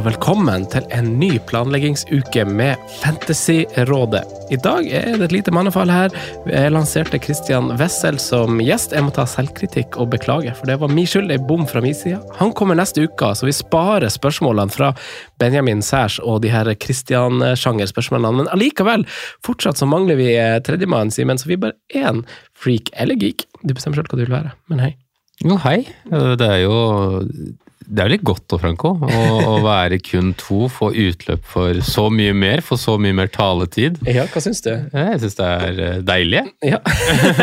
og velkommen til en ny planleggingsuke med Fantasyrådet. I dag er det et lite mannefall her. Jeg lanserte Christian Wessel som gjest. Jeg må ta selvkritikk og beklage, for det var min skyld. En bom fra min side. Han kommer neste uke, så vi sparer spørsmålene fra Benjamin Særs og de her Christian-sjangerspørsmålene. Men allikevel, fortsatt så mangler vi eh, tredjemann, Simen, så vi er bare én freak eller geek. Du bestemmer selv hva du vil være, men hei. Jo, hei. Det er jo det er jo litt godt da, Franco, å, å være kun to, få utløp for så mye mer, få så mye mer taletid. Ja, hva syns du? Jeg syns det er eh, deilig. Ja.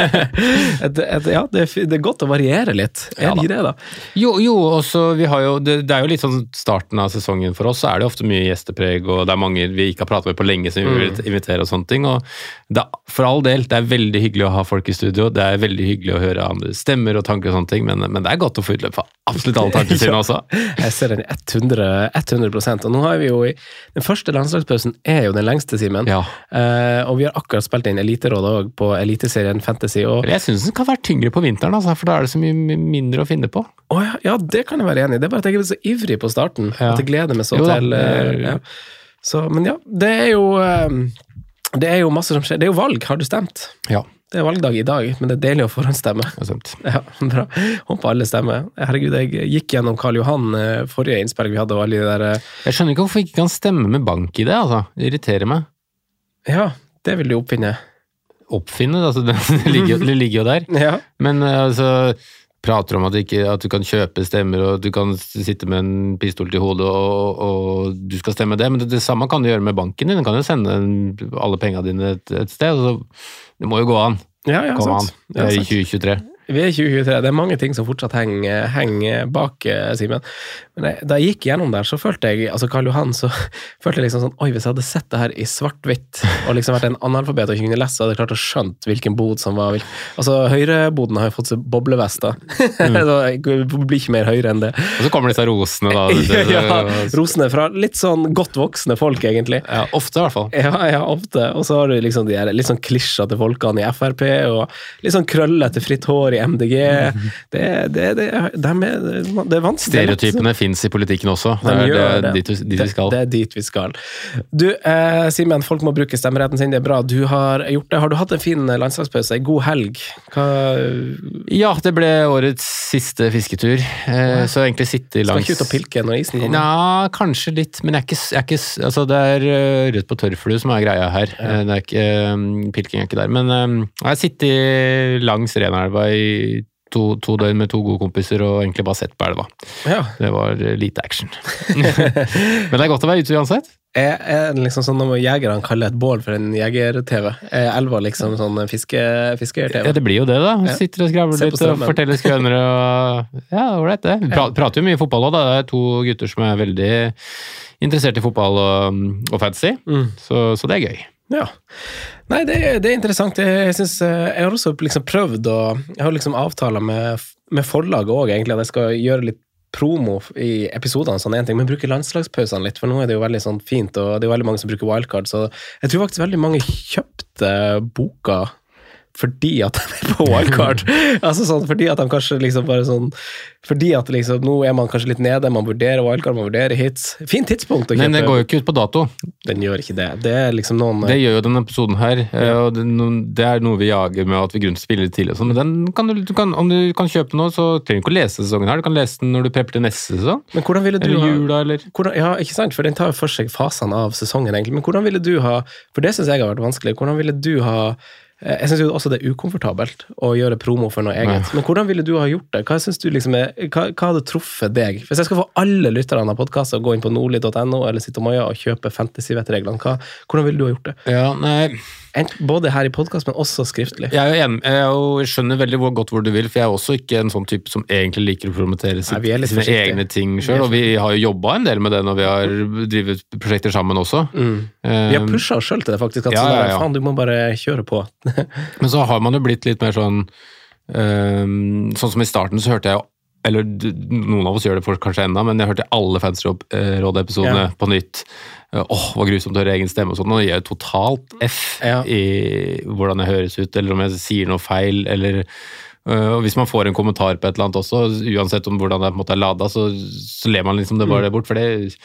et, et, ja det, er, godt å variere litt. Er Ja det ikke det, da? Jo, jo, også vi har jo, det, det er jo litt sånn starten av sesongen for oss, så er det ofte mye gjestepreg, og det er mange vi ikke har pratet med på lenge som vi vil invitere og sånne ting. og det, For all del, det er veldig hyggelig å ha folk i studio, det er veldig hyggelig å høre andre stemmer og tanker og sånne ting, men, men det er godt å få utløp for absolutt alle tankene sine også. Jeg ser den i 100, 100% Og nå har vi jo i Den første landslagspausen er jo den lengste, Simen. Ja. Uh, og vi har akkurat spilt inn Eliterådet òg, på Eliteserien Fantasy. Og Jeg syns den kan være tyngre på vinteren, altså, for da er det så mye mindre å finne på. Oh, ja, ja, det kan jeg være enig i. Det er bare at jeg er så ivrig på starten. Ja. At jeg gleder meg så Jo til uh. Så, Men ja, det er jo uh, Det er jo masse som skjer. Det er jo valg, har du stemt? Ja, Det er valgdag i dag, men det er deilig å forhåndsstemme. Ja, bra. Håper alle stemmer. Herregud, jeg gikk gjennom Karl Johan eh, forrige innspill vi hadde, og alle de der eh, Jeg skjønner ikke hvorfor ikke kan stemme med bank i det, altså. Det irriterer meg. Ja, det vil du oppfinne. Oppfinne, altså, det, det, ligger, jo- det ligger jo der. Ja. Men eh, altså Prater om at, ikke, at du kan kjøpe stemmer, og du kan sitte med en pistol til hodet, og, og du skal stemme det. Men det, det samme kan du gjøre med banken din. Du kan jo sende alle pengene dine et, et sted. Så det må jo gå an. Ja, ja, Kom an. Det er i 2023. Vi er i 2023. Det er mange ting som fortsatt henger, henger bak, eh, Simen. Men jeg, da jeg gikk gjennom der, så følte jeg altså Karl Johan, så følte jeg liksom sånn Oi, hvis jeg hadde sett det her i svart-hvitt, og liksom vært en analfabet og ikke kunne lese, så hadde jeg klart å skjønt hvilken bod som var hvilken. Altså, høyreboden har jo fått seg boblevester. Mm. Blir ikke mer høyre enn det. Og så kommer disse rosene, da. ja, rosene fra litt sånn godt voksne folk, egentlig. Ja, ofte, i hvert fall. Ja, ja, ofte. Og så har du liksom de her litt sånn klisjete folkene i Frp, og litt sånn krøllete fritt hår i MDG. Det, det, det, det, er, det er vanskelig. Stereotypene fins i politikken også. Det er, det det. dit, dit vi skal. Det, det er dit vi skal. Du, eh, Simen, folk må bruke stemmeretten sin, det er bra. Du har gjort det. Har du hatt en fin landslagspause? Ei god helg? Hva Ja, det ble årets siste fisketur. Eh, så egentlig sitte Skal langs ikke ut og pilke når isen kommer? Nja, kanskje litt, men jeg er ikke, jeg er ikke Altså, det er uh, rødt på tørrflue som er greia her. Ja. Det er ikke, pilking er ikke der. Men jeg har sittet langs Renelva i to, to døgn med to gode kompiser og egentlig bare sett på elva. Ja. Det var eh, lite action. men det er godt å være ute uansett. Er, er liksom sånn når jegerne kaller et bål for en jeger-TV? Er elva liksom sånn fiske- fisker-TV? Ja, det blir jo det, da. Sitter og skravler litt og forteller skrøner og Ja, ålreit, det. Pra- prater jo mye fotball òg, da. Det er to gutter som er veldig interessert i fotball og, og fantasy, Mm. så, så det er gøy. Ja. Nei, det, det er interessant. Jeg, synes, eh, jeg har også liksom prøvd å Jeg har liksom avtaler med, med forlaget òg, egentlig, at jeg skal gjøre litt promo i episodene, sånn men bruke landslagspausene litt, for nå er det jo veldig sånn fint, og det er jo veldig mange som bruker wildcard, så jeg tror faktisk veldig mange kjøpte boka fordi at de er på wildcard. altså sånn, fordi at de kanskje liksom bare sånn Fordi at liksom, nå er man kanskje litt nede, man vurderer wildcard, man vurderer hits. Fint tidspunkt å kjøpe. Men det går jo ikke ut på dato. Den gjør ikke det. Det er liksom noen Det gjør jo denne episoden her, eh, og det, er noe vi jager med at vi grunner til å spille litt tidlig. og sånn, Men den kan du, du kan, om du kan kjøpe nå, så trenger du ikke å lese sesongen her. Du kan lese den når du prepper til neste sesong. Men hvordan ville du Eller jula, eller hvordan, Ja, ikke sant? For den tar jo for seg fasene av sesongen, egentlig. Men hvordan ville du ha For det syns jeg har vært vanskelig. Hvordan ville du ha jeg syns også det er ukomfortabelt å gjøre promo for noe eget. Men hvordan ville du ha gjort det? Hva, synes du liksom er, hva, hva hadde truffet deg? Hvis jeg skal få alle lytterne av podkasten å gå inn på nordli.no eller sitte og kjøpe fantasyvettreglene, hvordan ville du ha gjort det? Ja, nei Både her i podkast, men også skriftlig. Jeg enig, jeg er skjønner veldig godt hvor du vil, for jeg er også ikke en sånn type som egentlig liker å promotere sitt, Nei, sine forsiktig. egne ting sjøl, og vi har jo jobba en del med det når vi har drevet prosjekter sammen også. Mm. Vi har pusha oss sjøl til det, faktisk. At Ja, sånn ja, ja. faen, du må bare kjøre på. Men så har man jo blitt litt mer sånn ehm, Sånn som i starten så hørte jeg jo eller noen av oss gjør det for kanskje enda, men jeg hørte alle Fancyråd-episodene Ja. på nytt. Åh, Åh, hva grusomt å høre egen stemme og sånn. Gir jeg totalt F Ja. i hvordan jeg høres ut, eller om jeg sier noe feil, eller øh, og Hvis man får en kommentar på et eller annet også, uansett om hvordan det på en måte er lada, så, så ler man liksom det bare det bort. For det,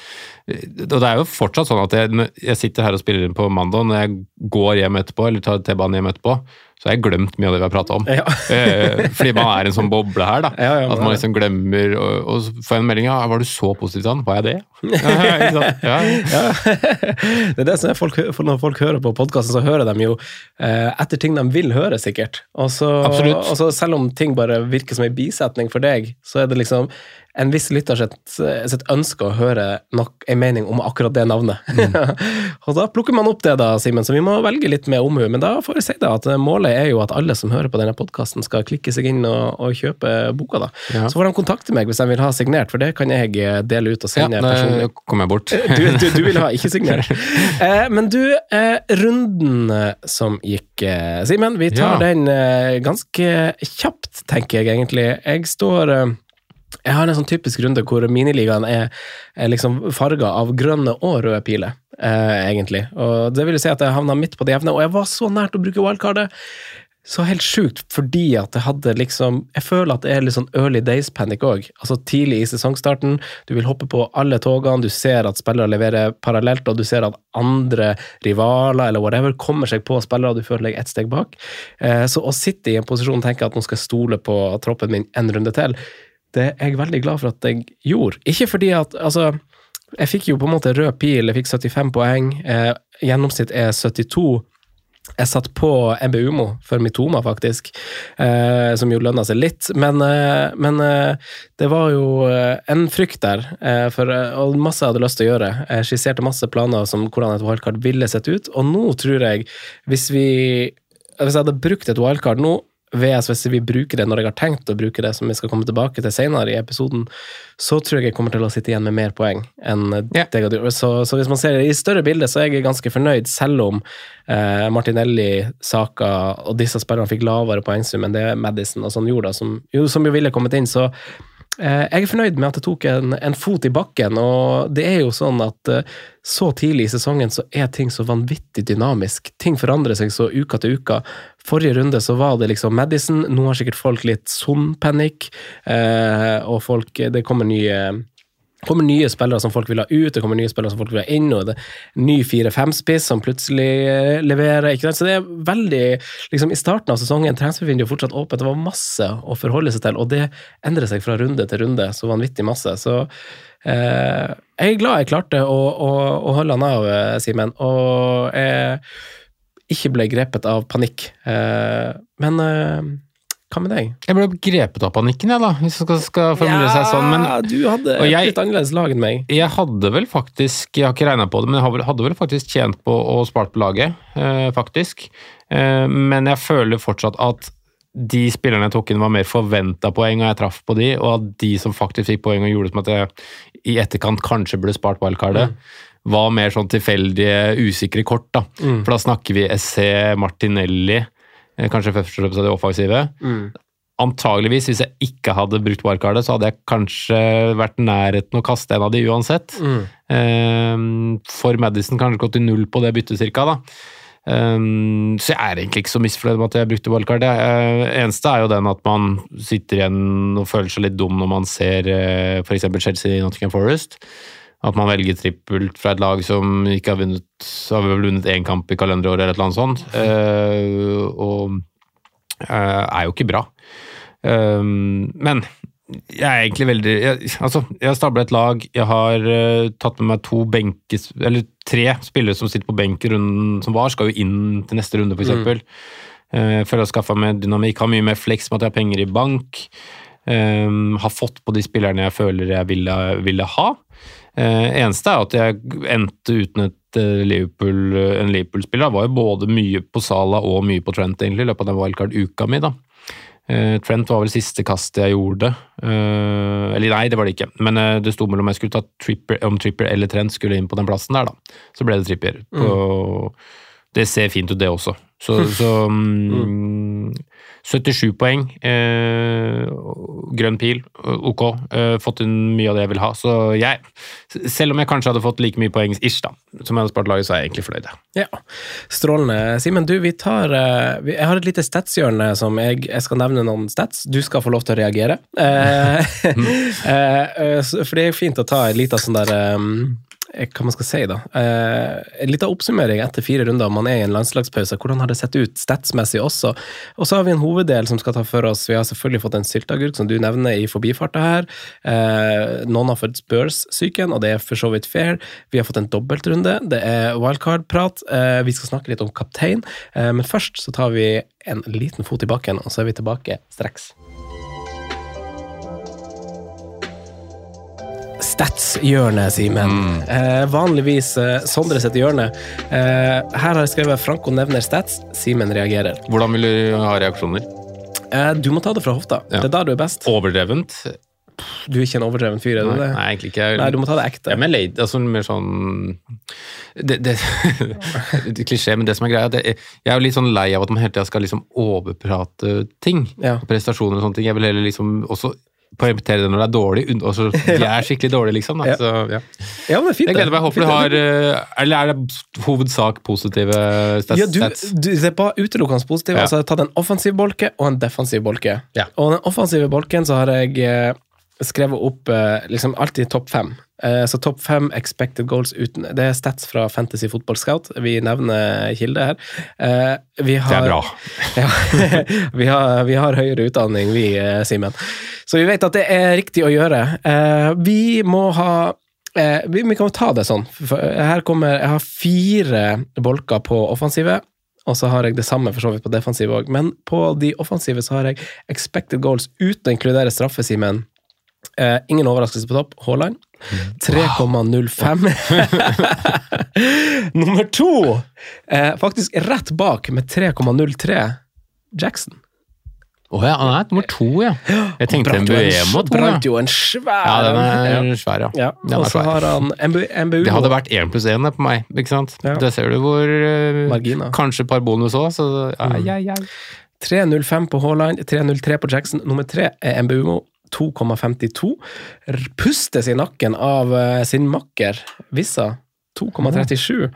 det er jo fortsatt sånn at jeg, jeg sitter her og spiller inn på mandag, når jeg går hjem etterpå, eller tar T-banen hjem etterpå, så har jeg glemt mye av det vi har prata om. Ja. Eh, Fordi man er en sånn boble her, da. Ja, ja, at man liksom glemmer og, og så får jeg en melding ja, 'Var du så positiv til han?' Var jeg det? Ja, det er det som er folk, Når folk hører på podkasten, så hører de jo eh, etter ting de vil høre, sikkert. Og så, og så selv om ting bare virker som en bisetning for deg, så er det liksom en viss lytter sitt, sitt ønske å høre nok en mening om akkurat det navnet. og da plukker man opp det, da, Simen, så vi må velge litt med omhu. Men da får jeg si det at målet er jo at alle som hører på denne podkasten, skal klikke seg inn og, og kjøpe boka. da. Ja. Så får de kontakte meg hvis de vil ha signert, for det kan jeg eh, dele ut og sende Ja, personlig. kom jeg bort. Du, du, du vil ha ikke signert. Eh, men du, eh, runden eh, som gikk, eh, Simen, vi tar Ja. den eh, ganske kjapt, tenker jeg egentlig. Jeg står eh, Jeg har en sånn typisk runde hvor miniligaen er, er liksom farga av grønne og røde piler, eh, egentlig. Og det vil si at jeg havna midt på det jevne, og jeg var så nært å bruke wildcardet. Så helt sjukt, fordi at jeg hadde liksom Jeg føler at det er litt sånn early days panic òg. Altså tidlig i sesongstarten. Du vil hoppe på alle togene, du ser at spillere leverer parallelt, og du ser at andre rivaler eller whatever kommer seg på spillere, og du føler deg ett steg bak. Eh, Så å sitte i en posisjon og tenke at nå skal jeg stole på troppen min en runde til, det er jeg veldig glad for at jeg gjorde. Ikke fordi at Altså, jeg fikk jo på en måte rød pil, jeg fikk 75 poeng. Eh, gjennomsnitt er 72. Jeg satt på MBUMO for Mitoma, faktisk, eh, som jo lønna seg litt. Men, eh, men eh, det var jo eh, en frykt der, eh, for, og masse jeg hadde lyst til å gjøre. Jeg skisserte masse planer som hvordan et wildcard ville sett ut, og nå tror jeg, hvis vi Hvis jeg hadde brukt et wildcard nå, VS hvis vi bruker det når jeg har tenkt å bruke det, som vi skal komme tilbake til senere i episoden, så tror jeg jeg kommer til å sitte igjen med mer poeng enn det jeg hadde gjort. Så, så hvis man ser det i større bilde, så er jeg ganske fornøyd, selv om eh, Martinelli, Saka og disse spillerne fikk lavere poengsum enn det Madison og sånn gjorde, som, jo, som jo ville kommet inn. Så eh, jeg er fornøyd med at det tok en, en fot i bakken, og det er jo sånn at eh, så tidlig i sesongen så er ting så vanvittig dynamisk. Ting forandrer seg så uka til uka. Forrige runde så var det liksom Madison, nå har sikkert folk litt sonn-panikk, eh, og folk Det kommer nye kommer nye spillere som folk vil ha ut, det kommer nye spillere som folk vil ha inn, og det er ny 4-5-spiss som plutselig eh, leverer. ikke sant? Så det er veldig liksom I starten av sesongen transfervinduet fortsatt åpent, det var masse å forholde seg til, og det endrer seg fra runde til runde så vanvittig masse. Så eh, jeg er glad jeg klarte å, å, å holde han av, eh, Simen, og jeg ikke ble grepet av panikk. Eh, men eh, hva med deg? Jeg ble grepet av panikken, jeg, da, hvis det skal, skal formulere seg sånn. Men du hadde et jeg- litt annerledes lag enn meg. jeg hadde vel faktisk Jeg har ikke regna på det, men jeg hadde vel faktisk tjent på å spart på laget, eh, faktisk. Eh, men jeg føler fortsatt at de spillerne jeg tok inn, var mer forventa poeng, og jeg traff på de, og at de som faktisk fikk poeng og gjorde som at jeg i etterkant kanskje burde spart wildcardet, var mer sånn tilfeldige, usikre kort. da. For da snakker vi SC, Martinelli, eh, kanskje først og fremst av det offensive. Antageligvis, hvis jeg ikke hadde brukt wildcardet, så hadde jeg kanskje vært nærheten å kaste en av de uansett. Eh, For Madison kanskje gått i null på det byttet, cirka. Da. Um, så jeg er egentlig ikke så misfornøyd med at jeg brukte wildcard. Det uh, eneste er jo den at man sitter igjen og føler seg litt dum når man ser uh, f.eks. Chelsea i Nottingham Forest. At man velger trippelt fra et lag som ikke har vunnet har vel vunnet én kamp i kalenderåret eller et eller annet sånt. Uh, og uh, er jo ikke bra. Um, men jeg er egentlig veldig jeg, Altså, jeg har stabla et lag. Jeg har uh, tatt med meg to benkes... Eller tre spillere som sitter på benk runden som var, skal jo inn til neste runde, f.eks. Mm. Uh, føler jeg har skaffa meg dynamikk, har mye mer flex med at jeg har penger i bank. Um, har fått på de spillerne jeg føler jeg ville, ville ha. Uh, eneste er at jeg endte uten et Liverpool, en Liverpool-spiller. var jo både mye på Sala og mye på Trent egentlig, i løpet av den wildcard-uka mi. da. Trent var vel siste kastet jeg gjorde. Eller nei, det var det ikke. Men det sto mellom jeg skulle ta tripper, om Tripper eller Trent skulle inn på den plassen der, da. Så ble det Tripper. Mm. Det ser fint ut, det også. Så, så um, 77 poeng. grønn pil, ok. fått inn mye av det jeg vil ha. Så jeg, selv om jeg kanskje hadde fått like mye poeng ish, da, som jeg hadde spart laget, så er jeg egentlig fornøyd. Ja, Strålende. Simen, du, vi tar Jeg har et lite statshjørne som jeg, jeg, skal nevne noen stats. Du skal få lov til å reagere. for det er fint å ta en liten sånn der hva man skal si, da. Eh, Litt av oppsummering etter fire runder, man er i en landslagspause. Hvordan har det sett ut statsmessig også? Og så har vi en hoveddel som skal ta for oss. Vi har selvfølgelig fått en sylteagurk, som du nevner i forbifarta her. Eh, noen har fått Spurs-psyken, og det er for så vidt fair. Vi har fått en dobbeltrunde. Det er wildcard-prat. Eh, vi skal snakke litt om kaptein, eh, men først så tar vi en liten fot i bakken, og så er vi tilbake straks. Stats-hjørnet, Simen. Mm. Eh, vanligvis eh, Sondre sitt hjørne. Eh, her har jeg skrevet 'Franco nevner stats', Simen reagerer. Hvordan vil du ha reaksjoner? Eh, du må ta det fra hofta. Ja. Det er da du er best. Overdrevent? Du er ikke en overdreven fyr, er du det? Nei, egentlig ikke. Nei, du må ta det ekte. Ja, men late, altså mer sånn det, det, det, Klisjé, men det som er greia det, Jeg er jo litt sånn lei av at man hele tida skal liksom overprate ting. Ja. Prestasjoner og sånne ting. Jeg vil heller liksom også poengtere det når det er dårlig, og så de er skikkelig dårlige, liksom. Da. Så, ja. ja, men det er fint. Jeg gleder meg. Håper du har Eller er det hovedsak positive stats? Ja, du, du, ser på utelukkende positive. Ja. Altså, jeg har tatt en offensiv bolke og en defensiv bolke. Ja. Og den offensive bolken så har jeg eh, skrevet opp eh, liksom alltid topp fem. Eh, så topp fem expected goals uten Det er stats fra Fantasy Football Scout. Vi nevner kilde her. Eh, vi har, det er bra. Ja, vi, har, vi har høyere utdanning, vi, Simen. Så vi vet at det er riktig å gjøre. Vi må ha vi, vi, kan ta det sånn. Her kommer Jeg har fire bolker på offensive. Og så har jeg det samme for så vidt på defensive òg. Men på de offensive så har jeg expected goals uten å inkludere straffe, Simen. Eh, ingen overraskelse på topp. Haaland. 3,05. Nummer to, eh, faktisk rett bak med 3,03, Jackson. Å oh, ja, han er nummer to, ja. Jeg tenkte Mbuemo. Brant jo en svær Ja, den er svær, ja. ja. Og så har han MBU. Det hadde vært én pluss én på meg, ikke sant. Ja. Det ser du hvor uh. Kanskje et par bonus òg, så ja, mm. ja, ja. 3,05 på Haaland, 3,03 på Jackson. Nummer tre er MBUMO. 2,52. Pustes i nakken av uh, sin makker Vissa. 2,37.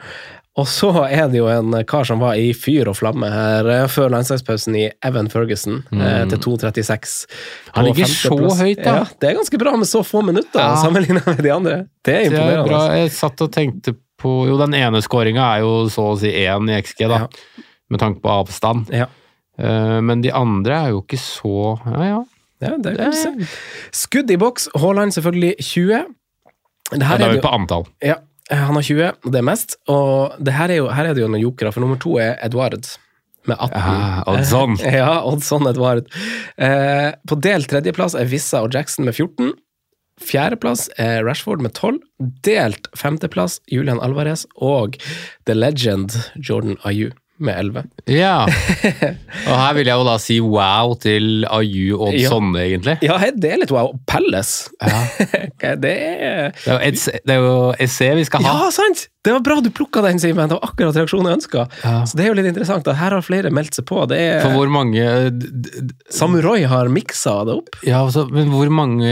Og så er det jo en kar som var i fyr og flamme her uh, før landslagspausen i Evan Ferguson uh, mm. til 2,36. Han ligger så høyt, da! Ja, det er ganske bra med så få minutter ja. sammenlignet med de andre. Det er imponerende. Det er bra. Jeg satt og tenkte på Jo, den ene skåringa er jo så å si én i XG, da. Ja. Med tanke på avstand. Ja. men de andre er jo ikke så Ja, ja. Ja, det kan du se. Skudd i boks. Haaland selvfølgelig 20. Det her ja, da er vi på antall. Ja, han har 20, og det er mest. Og her er, jo, her er det jo noen jokere, for nummer to er Edward. Med 18. Ja, Oddson. ja, Oddson Edward. Eh, på delt tredjeplass er Vissa og Jackson med 14. Fjerdeplass er Rashford med 12. Delt femteplass Julian Alvarez og The Legend Jordan Ayew med 11. Ja. Og her vil jeg jo da si wow til Aju og ja. sånne, egentlig. Ja, det er litt wow. Pelles. Ja. det er Det er jo SC vi skal ha. Ja, sant! Det var bra du plukka den, Simen! Det var akkurat reaksjonen jeg ønska. Ja. Så det er jo litt interessant at her har flere meldt seg på. Det er, For hvor mange d- Samurai har miksa det opp. Ja, altså, men hvor mange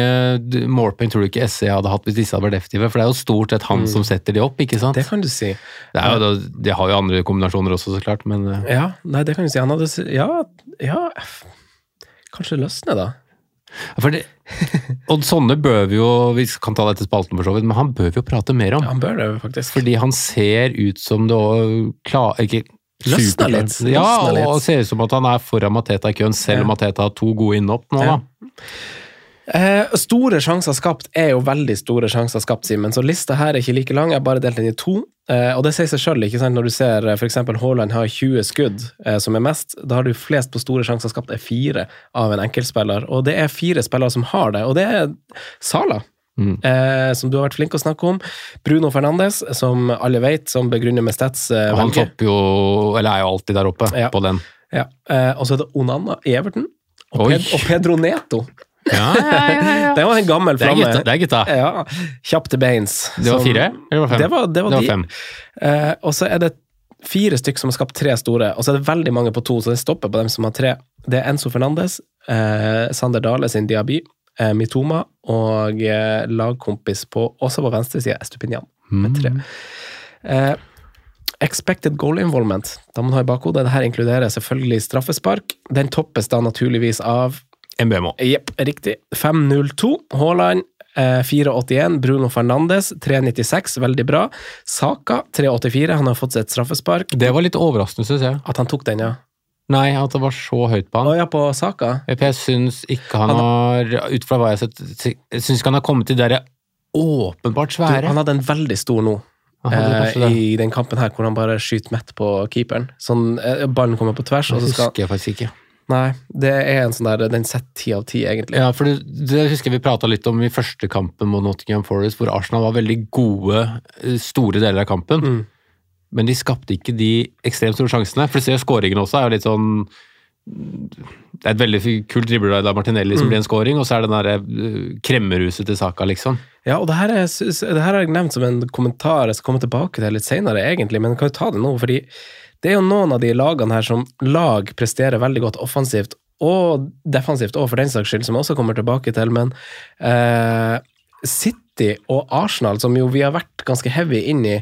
målpoeng tror du ikke SE hadde hatt hvis disse hadde vært effektive? For det er jo stort sett han som setter de opp, ikke sant? Det kan du si. Det jo, de har jo andre kombinasjoner også, så klart, men eh, Ja, nei, det kan du si. Han hadde Ja, ja Kanskje løsne, da. For det, Og sånne bør vi jo Vi kan ta dette spalten for så vidt, men han bør vi jo prate mer om. Han bør det, faktisk. Fordi han ser ut som det òg klar, Ikke Løsner litt, Ja, og ser ut som at han er foran Mateta i køen, selv om Ja. Mateta har to gode innhopp nå, Ja. da. Eh, store sjanser skapt er jo veldig store sjanser skapt, Simen. Så lista her er ikke like lang. Jeg har bare delt den i to. Eh, og det sier seg sjøl, når du ser eh, f.eks. Haaland har 20 skudd, eh, som er mest. Da har du flest på store sjanser skapt er fire av en enkeltspiller. Og det er fire spillere som har det, og det er Sala. Mm. Eh, som du har vært flink å snakke om. Bruno Fernandes, som alle vet, som begrunner med stats. Eh, han topper jo Eller er jo alltid der oppe Ja. på den. Ja. Eh, og så er det Onana Everton. Og, Ped og Pedro Neto. Ja, ja, ja, ja. Det var en gammel Det er flamme. gutta. Det er gutta. Ja, Kjapp til beins. Det var fire, eller var fem? Det var, det var, Det var de. fem. Eh, og så er det fire stykk som har skapt tre store, og så er det veldig mange på to, så det stopper på dem som har tre. Det er Enzo Fernandes, eh, Sander Dale sin Diaby, eh, Mitoma og eh, lagkompis på, også på venstre side, Estupinian, med tre. Eh, expected goal involvement, da må man ha i bakhodet. Dette inkluderer selvfølgelig straffespark. Den toppes da naturligvis av MBMO. Jepp, riktig. 5-0-2. Haaland eh, 4,81. Bruno Fernandes 3,96. Veldig bra. Saka 3,84. Han har fått seg et straffespark. Det var litt overraskende, syns jeg. At han tok den, ja. Nei, at det var så høyt på Å han. ja, på Saka? Jeg syns ikke han har Ut fra hva jeg har sett, syns ikke han har kommet til det der åpenbart Du, svære. han hadde en veldig stor nå. Aha, eh. I den kampen her hvor han bare skyter midt på keeperen. Sånn, eh, ballen kommer på tvers, og så skal husker jeg faktisk ikke. Nei, det er en sånn der Den setter ti av ti, egentlig. Ja, for det, det husker jeg vi prata litt om i første kampen mot Nottingham Forest, hvor Arsenal var veldig gode eh, store deler av kampen. Mm. Men de skapte ikke de ekstremt store sjansene. For du ser skåringen også er jo litt sånn Det er et veldig kult driblelag av Martinelli som Mm. blir en scoring, og så er det den kremmeruset kremmerhuset til Saka, liksom. Ja, og det her, er, det her har jeg nevnt som en kommentar jeg skal komme tilbake til litt senere, egentlig, men jeg kan jo ta det nå, fordi det er jo noen av de lagene her som lag presterer veldig godt offensivt og defensivt, og for den saks skyld, som jeg også kommer tilbake til, men eh, City og Arsenal, som jo vi har vært ganske heavy inn i,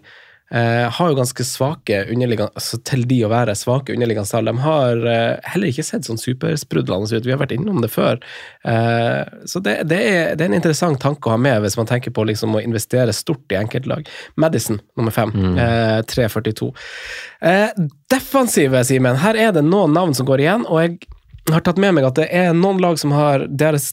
eh, har jo ganske svake underliggende altså Til de å være svake underliggende tall. De har eh, heller ikke sett sånn supersprudlende ut. Vi har vært innom det før. Eh, så det, det, er, det er en interessant tanke å ha med hvis man tenker på liksom å investere stort i enkeltlag. Madison nummer fem. Eh, 3,42. Eh, defensive, Simen. Her er det noen navn som går igjen, og jeg har tatt med meg at det er noen lag som har deres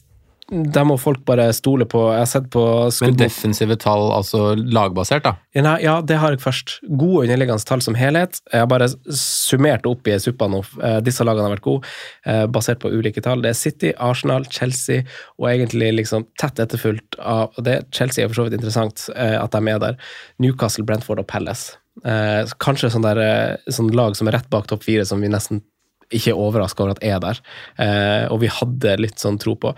der må folk bare stole på. Jeg har sett på Men defensive tall, altså lagbasert, da. ja, nei, ja, det har jeg først. Gode underliggende tall som helhet. Jeg har bare summert opp i suppa nå. Eh, Disse lagene har vært gode, eh, basert på ulike tall. Det er City, Arsenal, Chelsea og egentlig liksom tett etterfulgt av det, Chelsea er for så vidt interessant eh, at de er der. Newcastle, Brentford og Palace. Kanskje sånn, der, sånn lag som er rett bak topp fire, som vi nesten ikke er overraska over at er der, eh, og vi hadde litt sånn tro på.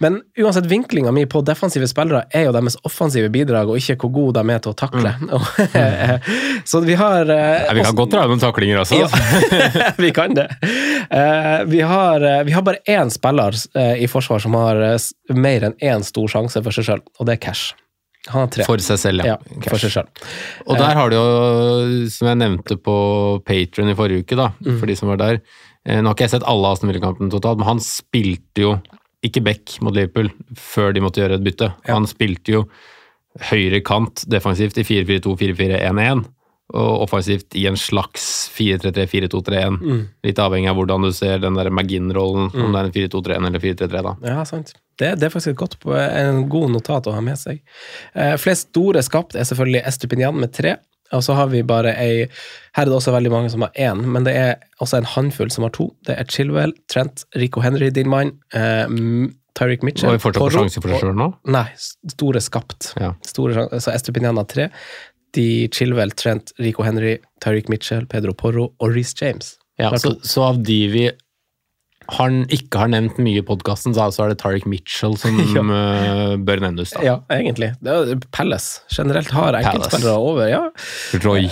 Men uansett, vinklinga mi på defensive spillere er jo deres offensive bidrag, og ikke hvor gode de er til å takle. så vi har eh, Ja, vi kan godt dra noen taklinger også. ja, vi kan det. Eh, vi, har, eh, vi har bare én spiller eh, i forsvar som har eh, mer enn én stor sjanse for seg sjøl, og det er Cash. Han har tre. For seg selv, ja. ja, for seg selv. Og der har du jo, som jeg nevnte på Patron i forrige uke, da, Mm. for de som var der Nå har ikke jeg sett alle Aston Villa-kampene totalt, men han spilte jo ikke back mot Liverpool før de måtte gjøre et bytte. Han spilte jo høyre kant defensivt i 4-4-2, 4-4-1-1, og offensivt i en slags 4-3-3, 4-2-3-1. Mm. Litt avhengig av hvordan du ser den der McGinn-rollen, om det er en 4-2-3-1 eller 4-3-3, da. Ja, sant. Det, det er faktisk et godt, en god notat å ha med seg. Eh, flest store skapt er selvfølgelig Estupinian med tre. Og så har vi bare ei Her er det også veldig mange som har én, men det er også en håndfull som har to. Det er Chilwell, Trent, Rico Henry, din mann, eh, Tyreek Mitchell Og vi fortsatt Porro, sjanse for det sjøl nå? Nei, store skapt. Ja. Store, så Estupinian har tre. De Chilwell, Trent, Rico Henry, Tyreek Mitchell, Pedro Porro og Reece James. Ja, så, så av de vi han ikke har nevnt mye i podkasten, så er det Tariq Mitchell som ja. bør nevnes. da. Ja, egentlig. Det er Palace generelt har enkeltspillere over, ja. Roy.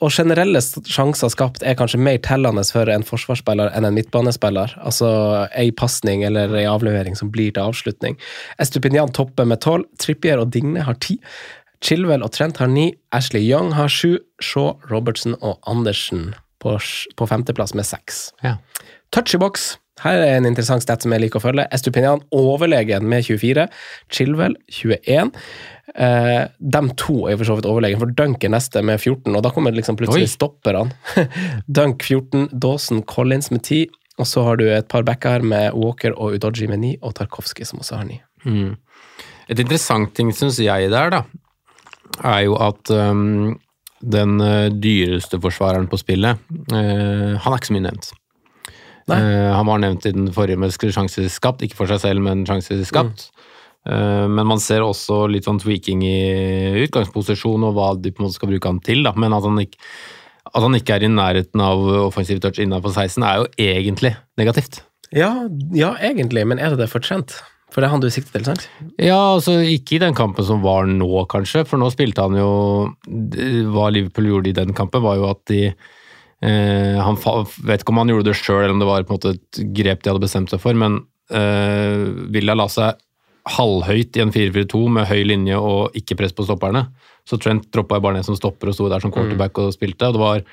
Og generelle sjanser skapt er kanskje mer tellende for en forsvarsspiller enn en midtbanespiller. Altså ei pasning eller ei avlevering som blir til avslutning. Estupinian topper med tolv, Trippier og Digne har ti. Chilwell og Trent har ni, Ashley Young har sju, Shaw, Robertson og Andersen på, på femteplass med seks. Ja. Touch i boks. Her er en interessant stat som jeg liker å følge. Estupinian overlegen med 24. Chilwell 21. Eh, de to er for så vidt overlegen, for Dunk er neste med 14, og da kommer liksom plutselig Oi. stopperne. Dunk 14, Dawson Collins med 10, og så har du et par backer med Walker og Udoji med 9, og Tarkovskij som også har 9. Mm. Et interessant ting, syns jeg, der, da, er jo at um, den øh, dyreste forsvareren på spillet, uh, han er ikke så mye nevnt. Eh, han var nevnt i den forrige med sjanser skapt, ikke for seg selv, men sjanser skapt. Eh, men man ser også litt sånn tweaking i utgangsposisjon og hva de på en måte skal bruke han til. Da. Men at han, ikke, at han ikke er i nærheten av offensiv touch innenfor 16, er jo egentlig negativt. Ja, ja, egentlig, men er det det for Trent? For det er han du sikter til, sant? Ja, altså ikke i den kampen som var nå, kanskje, for nå spilte han jo Hva Liverpool gjorde i den kampen, var jo at de eh, Han vet ikke om han gjorde det sjøl, eller om det var på en måte et grep de hadde bestemt seg for, men eh, Villa la seg halvhøyt i en 4-4-2 med høy linje og ikke press på stopperne. Så Trent droppa bare ned som stopper og sto der som quarterback og spilte. og det var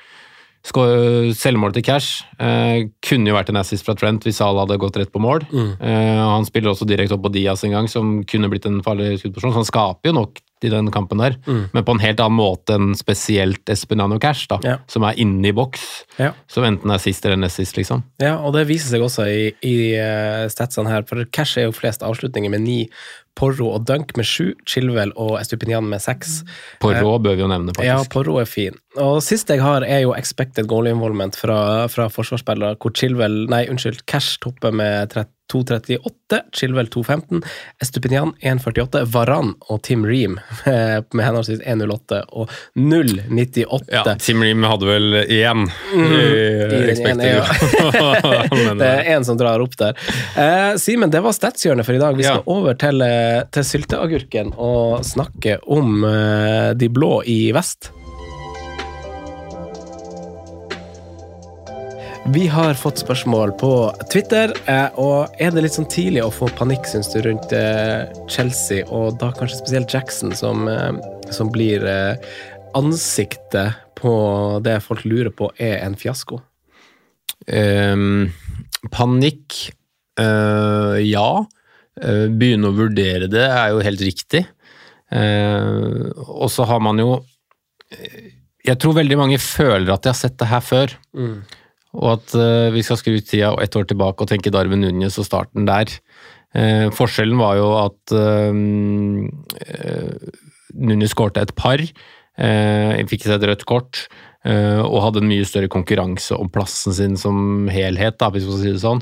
Selvmålet til Cash eh, kunne jo vært en assist fra Trent hvis Salah hadde gått rett på mål. Eh, han spiller også direkte opp på Diaz en gang, som kunne blitt en farlig skuddposisjon. Så han skaper jo nok i den kampen der, men på en helt annen måte enn spesielt Espinano Cash, da, Ja. som er inne i boks. Ja. Som enten er sist eller nest sist, liksom. Ja, og det viser seg også i, i eh, statsene her, for Cash er jo flest avslutninger med ni, Porro og Dunk med sju, Chilwell og Estupinian med seks. Porro rå bør vi jo nevne, faktisk. Ja. Porro er fin. Og siste jeg har, er jo expected goal involvement fra, fra forsvarsspillere, hvor Chilwell, nei, unnskyld, Cash topper med 2.38, Chilwell 2.15, Estupinian 1.48, Varan og Tim Ream med, med henholdsvis 1.08 og 0.98. Ja, Tim Ream hadde vel én I Expected Goal. ja. Det er én som drar opp der. Eh, Simen, det var statshjørnet for i dag. Vi skal Ja. over til, eh, til sylteagurken og snakke om eh, de blå i vest. Vi har fått spørsmål på Twitter, eh, og er det litt sånn tidlig å få panikk, syns du, rundt eh, Chelsea, og da kanskje spesielt Jackson, som, eh, som blir ansiktet på det folk lurer på er en fiasko? Um, panikk uh, Ja. Begynne å vurdere det er jo helt riktig. Uh, og så har man jo Jeg tror veldig mange føler at de har sett det her før. Og at uh, vi skal skru tida ett år tilbake og tenke Darwin Núñez og starten der. Uh, forskjellen var jo at uh, Nunes skårte et par, fikk seg et rødt kort og hadde en mye større konkurranse om plassen sin som helhet, da, hvis man skal si det sånn.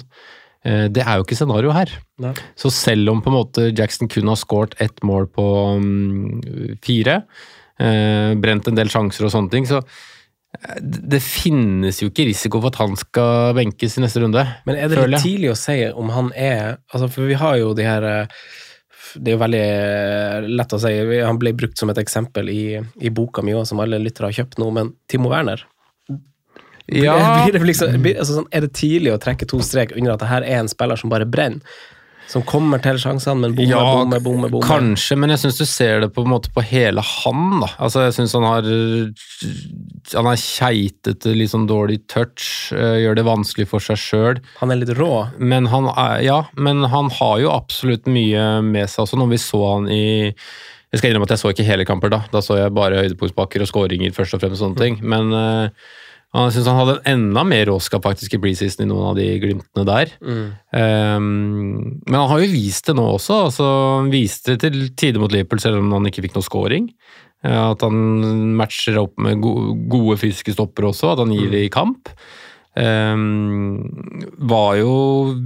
Det er jo ikke scenario her. Nei. Så selv om på en måte Jackson kun har skåret ett mål på um, fire, brent en del sjanser og sånne ting, så det finnes jo ikke risiko for at han skal benkes i neste runde. Men er det litt tidlig å si om han er altså For vi har jo de her Det er jo veldig eh, lett å si. Han ble brukt som et eksempel i, i boka mi òg, som alle lyttere har kjøpt nå, men Timo Werner Ja, blir det liksom, blir, altså sånn, Er det tidlig å trekke to strek under at det her er en spiller som bare brenner? Som kommer til sjansene, men bommer, Ja, bommer, bommer, bommer. Kanskje, men jeg syns du ser det på en måte på hele han. da. Altså, Jeg syns han har Han er keitete, litt sånn dårlig touch, eh, gjør det vanskelig for seg sjøl. Han er litt rå. Men han er, ja, men han har jo absolutt mye med seg også. Når vi så han i Jeg skal innrømme at jeg så ikke hele kamper da. Da så jeg bare høydepunktspakker og skåringer først og fremst. og sånne ting. Men eh, han synes han hadde enda mer råskap faktisk i preseason i noen av de glimtene der. Um, men han har jo vist det nå også. altså Han viste det til tider mot Liverpool, selv om han ikke fikk noe scoring. Eh, At han matcher opp med gode fysiske stopper også, at han gir det i kamp. Um, var jo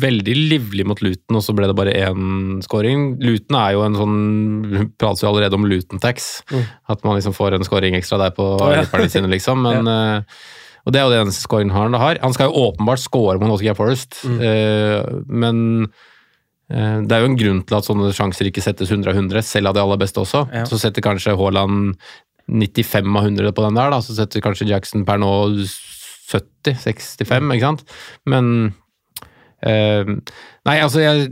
veldig livlig mot Luton, og så ble det bare én scoring. Luton er jo en sånn prater jo allerede om Luton-tax. At man liksom får en scoring ekstra der på oh, ja. sine, liksom. Men eh, Og det er jo det eneste scoren han har. Han skal jo åpenbart score mot Nottingham Forest, eh, men uh, det er jo en grunn til at sånne sjanser ikke settes 100 av 100, selv av de aller beste også. Ja. Så setter kanskje Haaland 95 av 100 på den der, da. så setter kanskje Jackson per nå 70-65, ikke sant. Men uh, Nei, altså, jeg,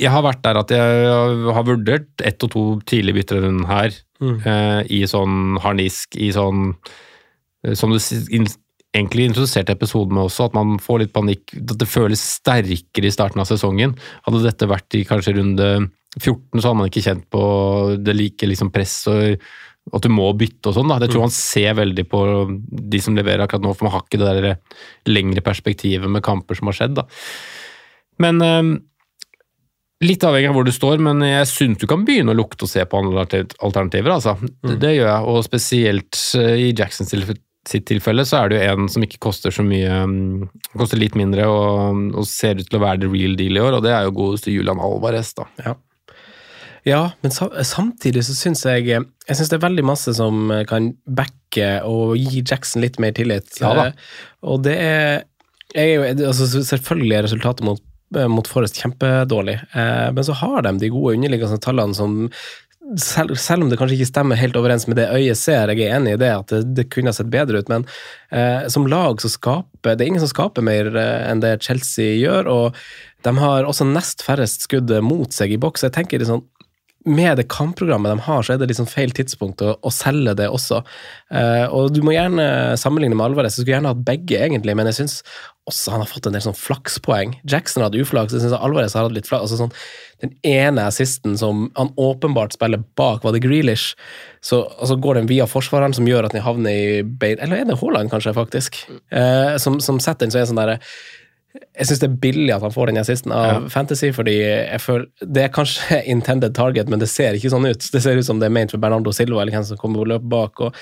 jeg har vært der at jeg har vurdert ett og to tidlige bytter her, eh, i sånn harnisk, i sånn Som du egentlig introduserte episoden med også, at man får litt panikk. At det føles sterkere i starten av sesongen. Hadde dette vært i kanskje runde 14, så hadde man ikke kjent på det like liksom press og at du må bytte og sånn. da. Jeg tror han ser veldig på de som leverer akkurat nå, for man har ikke det der lengre perspektivet med kamper som har skjedd. da. Men eh, Litt avhengig av hvor du står, men jeg syns du kan begynne å lukte og se på andre alternativer. altså. Det, det gjør jeg, og spesielt eh, i Jacksons sitt tilfelle så er det jo en som ikke koster så mye mm, Koster litt mindre og, og ser ut til å være the real deal i år, og det er jo godeste Julian Alvarez. da. Ja. Ja, men samtidig så syns jeg Jeg synes det er veldig masse som kan backe og gi Jackson litt mer tillit. Ja da. Eh, Og det er, er jo, altså Selvfølgelig er resultatet mot, eh, mot Forrest kjempedårlig, eh, men så har de de gode underliggende tallene som selv, selv om det kanskje ikke stemmer helt overens med det øyet ser, jeg er enig i det, at det, det kunne sett bedre ut, men eh, som lag så skaper Det er ingen som skaper mer eh, enn det Chelsea gjør, og de har også nest færrest skudd mot seg i boks. Jeg tenker sånn med det kampprogrammet de har, så er det liksom feil tidspunkt å, å selge det også. Eh, og du må gjerne sammenligne med Alvarez. Jeg skulle gjerne hatt begge, egentlig, men jeg syns også han har fått en del sånn flakspoeng. Jackson hadde uflaks, jeg synes Alvarez har hatt litt flaks. Altså sånn, den ene assisten som han åpenbart spiller bak, var det Grealish. Så altså går den via forsvareren, som gjør at den havner i bein Eller er det Haaland, kanskje, faktisk? Eh, som, som setter den så er det sånn derre jeg syns det er billig at han får den assisten av Fantasy, fordi jeg føler Det er kanskje intended target, men det ser ikke sånn ut. Det ser ut som det er ment for Bernardo Silva, eller hvem som kommer og løper bak. Og,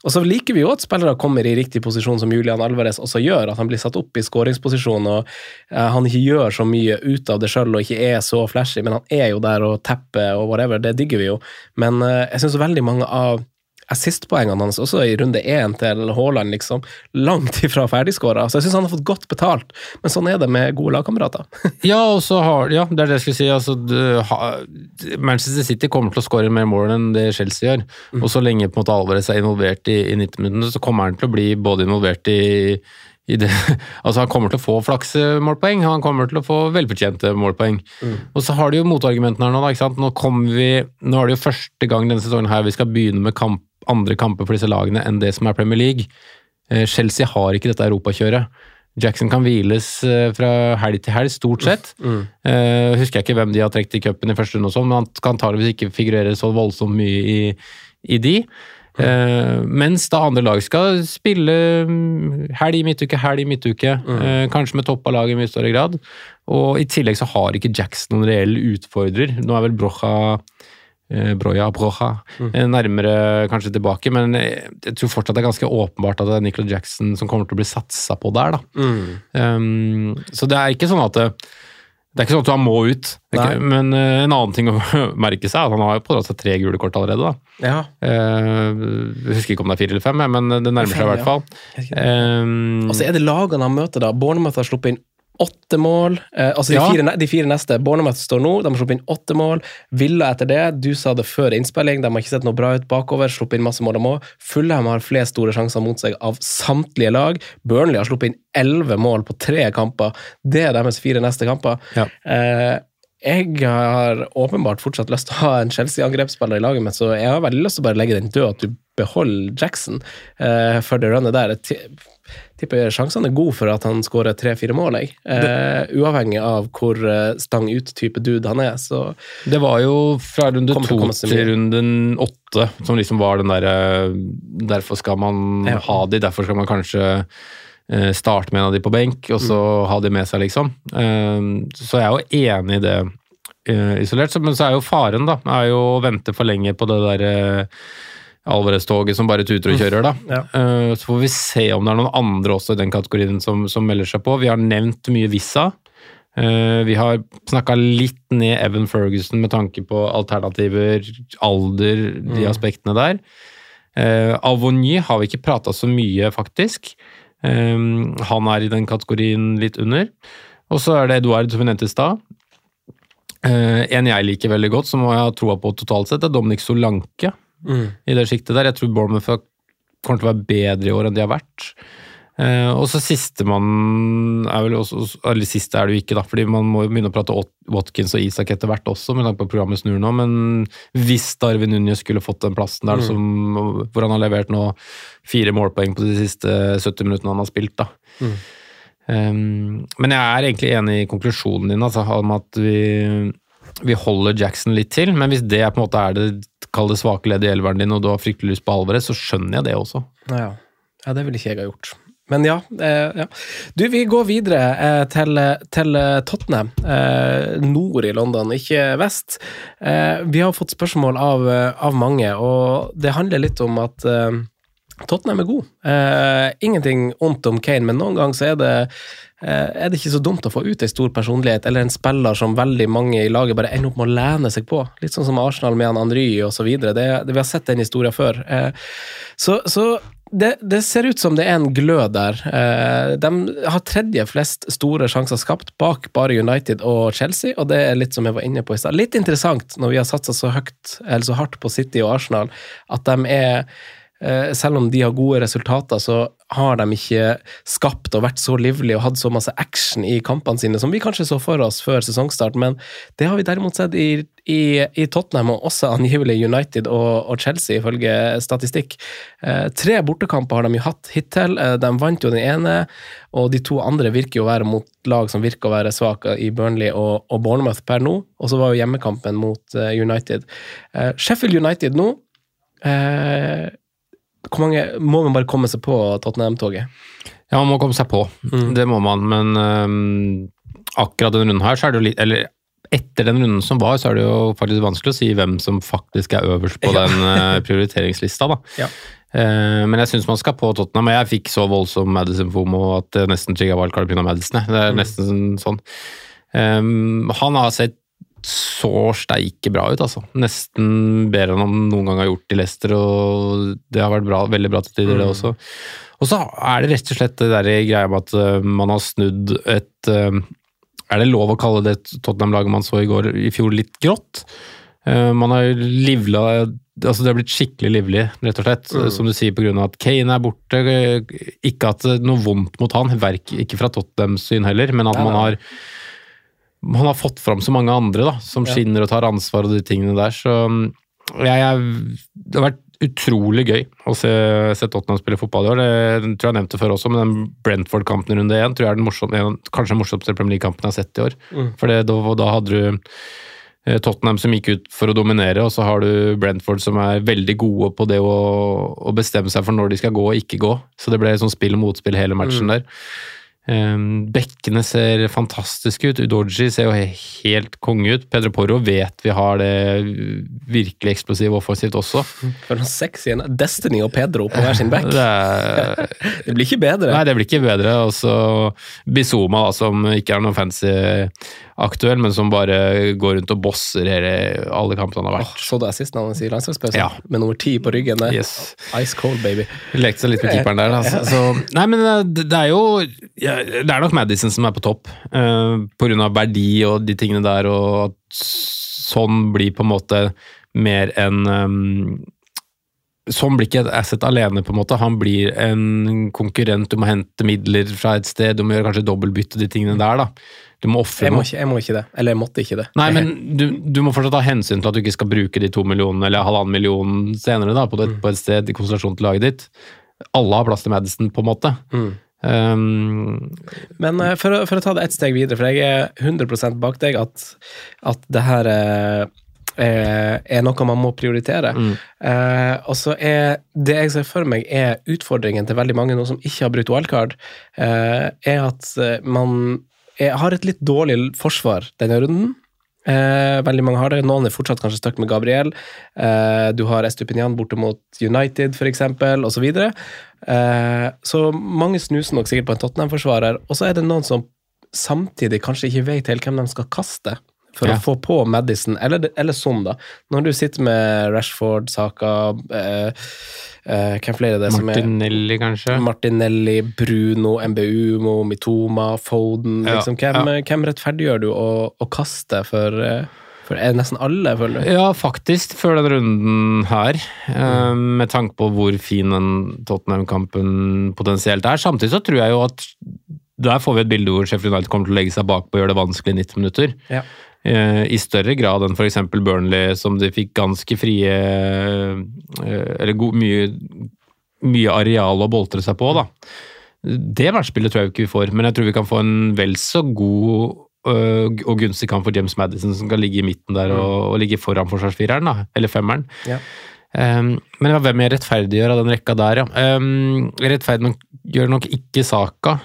og så liker vi jo at spillere kommer i riktig posisjon, som Julian Alvarez også gjør. At han blir satt opp i skåringsposisjon, og eh, han ikke gjør så mye ut av det sjøl og ikke er så flashy, men han er jo der og tepper og whatever. Det digger vi jo. Men eh, jeg syns veldig mange av assistpoengene hans, også i runde én til Haaland, liksom, langt ifra ferdigskåra. Så jeg syns han har fått godt betalt, men sånn er det med gode lagkamerater. Ja, og så har, ja, det er det jeg skulle si. Altså, du, Manchester City kommer til å skåre mer mål enn det Chelsea gjør. Og så lenge på en måte Alvarez er involvert i, i 90 minutter, så kommer han til å bli både involvert i, det, altså Han kommer til å få flaksemålpoeng, han kommer til å få velfortjente målpoeng. Og så har du jo motargumentene her nå. ikke sant? Nå, vi, nå er det jo første gang denne sesongen her vi skal begynne med kamp, andre kamper for disse lagene enn det som er Premier League. Eh, Chelsea har ikke dette europakjøret. Jackson kan hviles eh, fra helg til helg, stort sett. Eh, husker jeg ikke hvem de har trukket i cupen i første runde, og sånn, men han kan antakeligvis ikke figurere så voldsomt mye i, i de. Uh, mens da andre lag skal spille mm, helg i midtuke, helg i midtuke. eh, kanskje med topp av laget i mye større grad. Og i tillegg så har ikke Jackson noen reell utfordrer. Nå er vel Brocha eh, Broja Brocha eh, nærmere kanskje tilbake, men eh, jeg tror fortsatt det er ganske åpenbart at det er Nicholas Jackson som kommer til å bli satsa på der. da. Um, så det er ikke sånn at det, det er ikke sånn at han må ut. Ikke, men uh, en annen ting å merke seg at han har jo pådratt seg tre gule kort allerede. da. Ja. Uh, jeg husker ikke om det er fire eller fem, men det nærmer seg i hvert fall. Um, Og så er det lagene han møter, da. Bournemouth har sluppet inn åtte mål. Eh, altså Ja. de, fire, de fire neste. Bournemouth står nå, de har sluppet inn åtte mål. Villa etter det, du sa det før innspilling, de har ikke sett noe bra ut bakover. Sluppet inn masse mål de òg. Fulham har flest store sjanser mot seg av samtlige lag. Burnley har sluppet inn elleve mål på tre kamper. Det er deres fire neste kamper. Ja. Eh, jeg har åpenbart fortsatt lyst til å ha en Chelsea-angrepsspiller i laget mitt, så jeg har veldig lyst til å bare legge den død, at du beholder Jackson eh, for det runnet der. Jeg ti- tipper sjansene er gode for at han skårer tre-fire mål, jeg. Eh, uavhengig av hvor eh, stang ut-type dude han er. Så Det var jo fra runde to til runden åtte som liksom var den derre Derfor skal man Ja. ha de, derfor skal man kanskje eh, starte med en av de på benk, og så Mm. ha de med seg, liksom. Eh, Så jeg er jo enig i det eh, isolert, men så er jo faren, da, er jo å vente for lenge på det derre Alvarez-toget som bare tuter og kjører, da. Ja. Uh, Så får vi se om det er noen andre også i den kategorien som, som melder seg på. Vi har nevnt mye Vissa. Uh, Vi har snakka litt ned Evan Ferguson med tanke på alternativer, alder, de aspektene der. Uh, Avony har vi ikke prata så mye, faktisk. Um, han er i den kategorien litt under. Og så er det Eduard, som vi nevnte i stad. Uh, en jeg liker veldig godt, som jeg har troa på totalt sett, er Dominic Solanke. I det sjiktet der. Jeg tror Bournemouth kommer til å være bedre i år enn de har vært. Eh, og så sistemann er vel også Eller siste er det jo ikke, da, fordi man må jo begynne å prate Watkins og Isak etter hvert også, med tanke på programmet snur nå. Men hvis Darwin Núñez skulle fått den plassen der, som, hvor han har levert nå fire målpoeng på de siste 70 minuttene han har spilt, da. Um, men jeg er egentlig enig i konklusjonen din, altså, om at vi, vi holder Jackson litt til. Men hvis det på en måte er det kall svake leddet i elveren din, og du har fryktelig lyst på Alvarez, så skjønner jeg det også. Ja. ja, det ville ikke jeg ha gjort. Men ja. Eh, ja. Du, vi går videre eh, til, til Tottenham. Eh, nord i London, ikke vest. Eh, vi har fått spørsmål av, eh, av mange, og det handler litt om at eh, Tottenham er god. Eh, ingenting ondt om Kane, men noen ganger så er det eh, er det ikke så dumt å få ut en stor personlighet, eller en spiller som veldig mange i laget bare ender opp med å lene seg på. Litt sånn som Arsenal med han. Det, det, vi har sett den historien før. Eh, så, så det, det ser ut som det er en glød der. Eh, de har tredje flest store sjanser skapt, bak bare United og Chelsea, og det er litt som jeg var inne på i stad. Litt interessant når vi har satsa så så hardt på City og Arsenal, at de er eh, selv om de har gode resultater, så har de ikke skapt og vært så livlige og hatt så masse action i kampene sine som vi kanskje så for oss før sesongstart, men det har vi derimot sett i, i, i Tottenham og også angivelig United og, og Chelsea, ifølge statistikk. Eh, tre bortekamper har de jo hatt hittil. Eh, de vant jo den ene, og de to andre virker jo å være mot lag som virker å være svake i Burnley og, og Bournemouth per nå, og så var jo hjemmekampen mot eh, United. Eh, Sheffield United nå eh, hvor mange må man bare komme seg på Tottenham-toget? Ja, man må komme seg på. Det må man, men um, akkurat denne runden her, så er det jo litt Eller etter den runden som var, så er det jo faktisk vanskelig å si hvem som faktisk er øverst på Ja. den øh, prioriteringslista, da. Ja. Uh, men jeg syns man skal på Tottenham, jeg fikk så voldsom Madison-fomo at det nesten trigga wildcard pga. Madison. Det er nesten sånn. Um, han har sett så steike bra ut, altså. Nesten bedre enn han noen gang har gjort i Leicester, og det har vært bra, veldig bra til tider, det også. Og så er det rett og slett det der greia med at uh, man har snudd et uh, Er det lov å kalle det Tottenham-laget man så i går i fjor, litt grått? Uh, man har livla Altså, det har blitt skikkelig livlig, rett og slett. Som du sier, pga. at Kane er borte. Ikke at det er noe vondt mot han, ikke fra Tottenhams syn heller, men at man har man har fått fram så mange andre da, som Ja. skinner og tar ansvar og de tingene der. Så mm, jeg, jeg, det har vært utrolig gøy å se, se Tottenham spille fotball i år. Det tror jeg jeg nevnte før også, men den Brentford-kampen i runde én tror jeg er den morsom, kanskje den morsomste Premier League-kampen jeg har sett i år. Mm. For da, da hadde du eh, Tottenham som gikk ut for å dominere, og så har du Brentford som er veldig gode på det å, å bestemme seg for når de skal gå og ikke gå. Så det ble sånn spill og motspill hele matchen Mm. der. Um, bekkene ser fantastiske ut. Udoji ser jo helt konge ut. Pedro Porro vet vi har det virkelig eksplosive offensivt også. For noen sexy Destiny og Pedro på hver sin back. Det, er, Det blir ikke bedre. nei, det blir ikke bedre. Og så Bizoma, som ikke er noen fancy aktuell, men som bare går rundt og bosser hele, alle kampene han har vært. vært. så du assisten hans i landslagspausen? Ja. Med nummer ti på ryggen der. Yes. Ice cold, baby. Lekte seg litt med keeperen der. Altså. Så, nei, men det, det er jo Det er nok Madison som er på topp, uh, av verdi og de tingene der, og at sånn blir på en måte mer enn um, Sånn blir ikke et asset alene, på en måte. Han blir en konkurrent. Du må hente midler fra et sted, du må gjøre kanskje dobbeltbytte, de tingene der, da. Du må ofre noe. jeg må ikke det. Eller jeg måtte ikke det. Nei, men du, du må fortsatt ta hensyn til at du ikke skal bruke de to millionene eller halvannen millionen senere da, på, det, på et sted i konsentrasjon til laget ditt. Alle har plass til Madison, på en måte. Mm. Um, Men eh, for, å- for å ta det ett steg videre, for jeg er 100 bak deg at, at det her eh, er, er noe man må prioritere. Mm. Eh, og så er det jeg ser for meg er utfordringen til veldig mange nå som ikke har brutt wildcard, eh, er at eh, man er, har et litt dårlig forsvar denne runden. Eh, veldig mange har det. Noen er fortsatt kanskje stuck med Gabriel. Eh, du har Estupinian borte mot United, eksempel, osv. Eh, så mange snuser nok sikkert på en Tottenham-forsvarer. Og så er det noen som samtidig kanskje ikke vet helt hvem de skal kaste. For Ja. å få på Madison, eller, eller sånn, da. Når du sitter med Rashford, Saka eh, eh, Hvem flere er det som er Martinelli, kanskje? Martinelli, Bruno, MBUMO, Mitoma, Foden Ja, liksom, hvem, hvem rettferdiggjør du å, å kaste for, eh, for er nesten alle, føler du? Ja, faktisk, før den runden her. eh, Med tanke på hvor fin den Tottenham-kampen potensielt er. Samtidig så tror jeg jo at der får vi et bilde hvor Sheffield United kommer til å legge seg bakpå og gjøre det vanskelig i 90 minutter. Ja. Eh, I større grad enn f.eks. Burnley, som de fikk ganske frie eh, Eller god, mye, mye areal å boltre seg på, da. Det matchspillet tror jeg ikke vi får, men jeg tror vi kan få en vel så god øh, og gunstig kamp for James Madison, som kan ligge i midten der og, og ligge foran forsvarsfireren, da, eller femmeren. Ja. Um, men hvem jeg rettferdiggjør av den rekka der, ja. Um, jeg rettferdiggjør nok ikke Saka.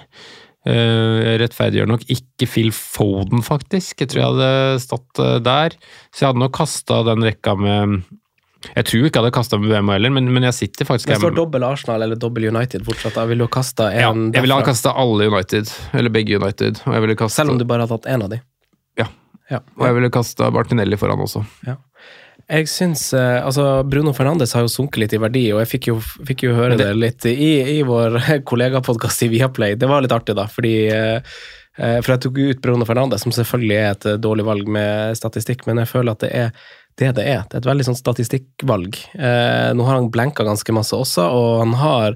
Uh, jeg rettferdiggjør nok ikke Phil Foden, faktisk. Jeg tror jeg hadde stått uh, der. Så jeg hadde nok kasta den rekka med Jeg tror ikke jeg hadde kasta med VM heller, men, men jeg sitter faktisk Det står dobbel Arsenal eller dobbel United fortsatt. Jeg vil jo ha en ja, jeg ville ha kasta alle United, eller begge United. Og jeg ville kastet, selv om du bare har tatt én av de. Ja. Ja. Og jeg ville kasta Martinelli foran også. Jeg syns eh, Altså, Bruno Fernandes har jo sunket litt i verdi, og jeg fikk jo, fikk jo høre det, det- litt i, i vår kollegapodkast i Viaplay. Det var litt artig, da, fordi eh, eh, For jeg tok ut Bruno Fernandes, som selvfølgelig er et dårlig valg med statistikk, men jeg føler at det er det det er. Det er et veldig sånn statistikkvalg. Nå har han blenka ganske masse også, og han har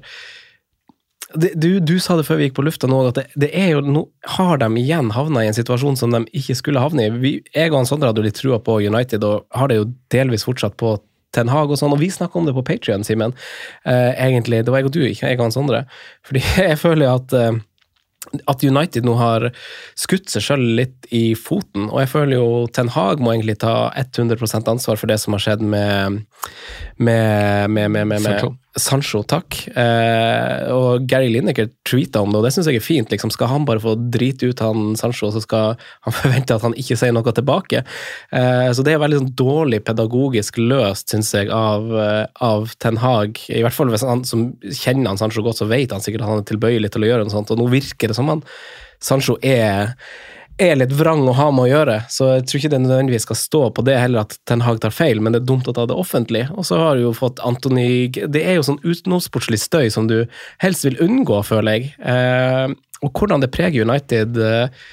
du, du sa det før vi gikk på lufta nå, at det, det er jo, nå har de igjen havna i en situasjon som de ikke skulle havne i. Vi, jeg og Sondre hadde jo litt trua på United, og har det jo delvis fortsatt på Ten Hag og sånn, og vi snakka om det på Patrion, Simen. Eh, egentlig, det var jeg og du, ikke jeg og Sondre. Fordi jeg føler at eh, at United nå har skutt seg sjøl litt i foten, og jeg føler jo Ten Hag må egentlig ta 100% ansvar for det som har skjedd med med, med, med, med, med Sancho. Sancho, takk. Eh, og Gary Lineker tweeta om det, og det syns jeg er fint. Liksom, skal han bare få drite ut han Sancho, så skal han forvente at han ikke sier noe tilbake? Eh, så det er veldig sånn, dårlig pedagogisk løst, syns jeg, av, eh, av Ten Hag. I hvert fall hvis han som kjenner han Sancho godt, så vet han sikkert at han er tilbøyelig til å gjøre noe sånt, og nå virker det som han Sancho er er litt vrang å ha med å gjøre, så jeg tror ikke det nødvendigvis skal stå på det heller at Ten Hag tar feil, men det er dumt å ta det offentlig. Og så har du jo fått Antony Det er jo sånn utenomsportslig støy som du helst vil unngå, føler jeg. Eh, og hvordan det preger United, eh,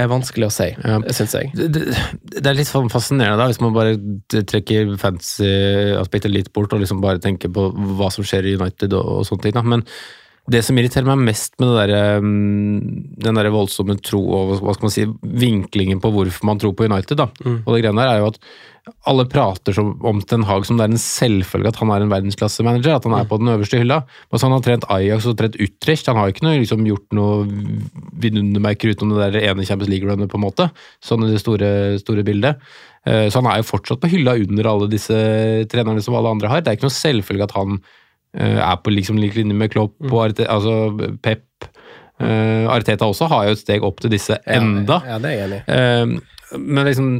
er vanskelig å si, Ja. syns jeg. Det, det, er litt sånn fascinerende da, hvis man bare trekker fancy-aspektet litt bort og liksom bare tenker på hva som skjer i United og, og sånne ting. Da. Men det som irriterer meg mest med det der, um, den der voldsomme tro og hva skal man si, vinklingen på hvorfor man tror på United, da, og det greiene der er jo at alle prater som, om Ten Hag som det er en selvfølge at han er en verdensklassemanager, at han er på den øverste hylla. Altså, han har trent Ajax og trent Utrecht, han har ikke noe, liksom, gjort noe vidundermerker utenom det der ene Champions League-runnet, på en måte, sånn i det store, store bildet. Eh, Så han er jo fortsatt på hylla under alle disse trenerne som alle andre har. Det er ikke noe selvfølge at han er på liksom lik linje med Klopp og Arte, altså Pep. Uh, Arteta også har jo et steg opp til disse enda. Ja, det er jeg enig. Eh, men liksom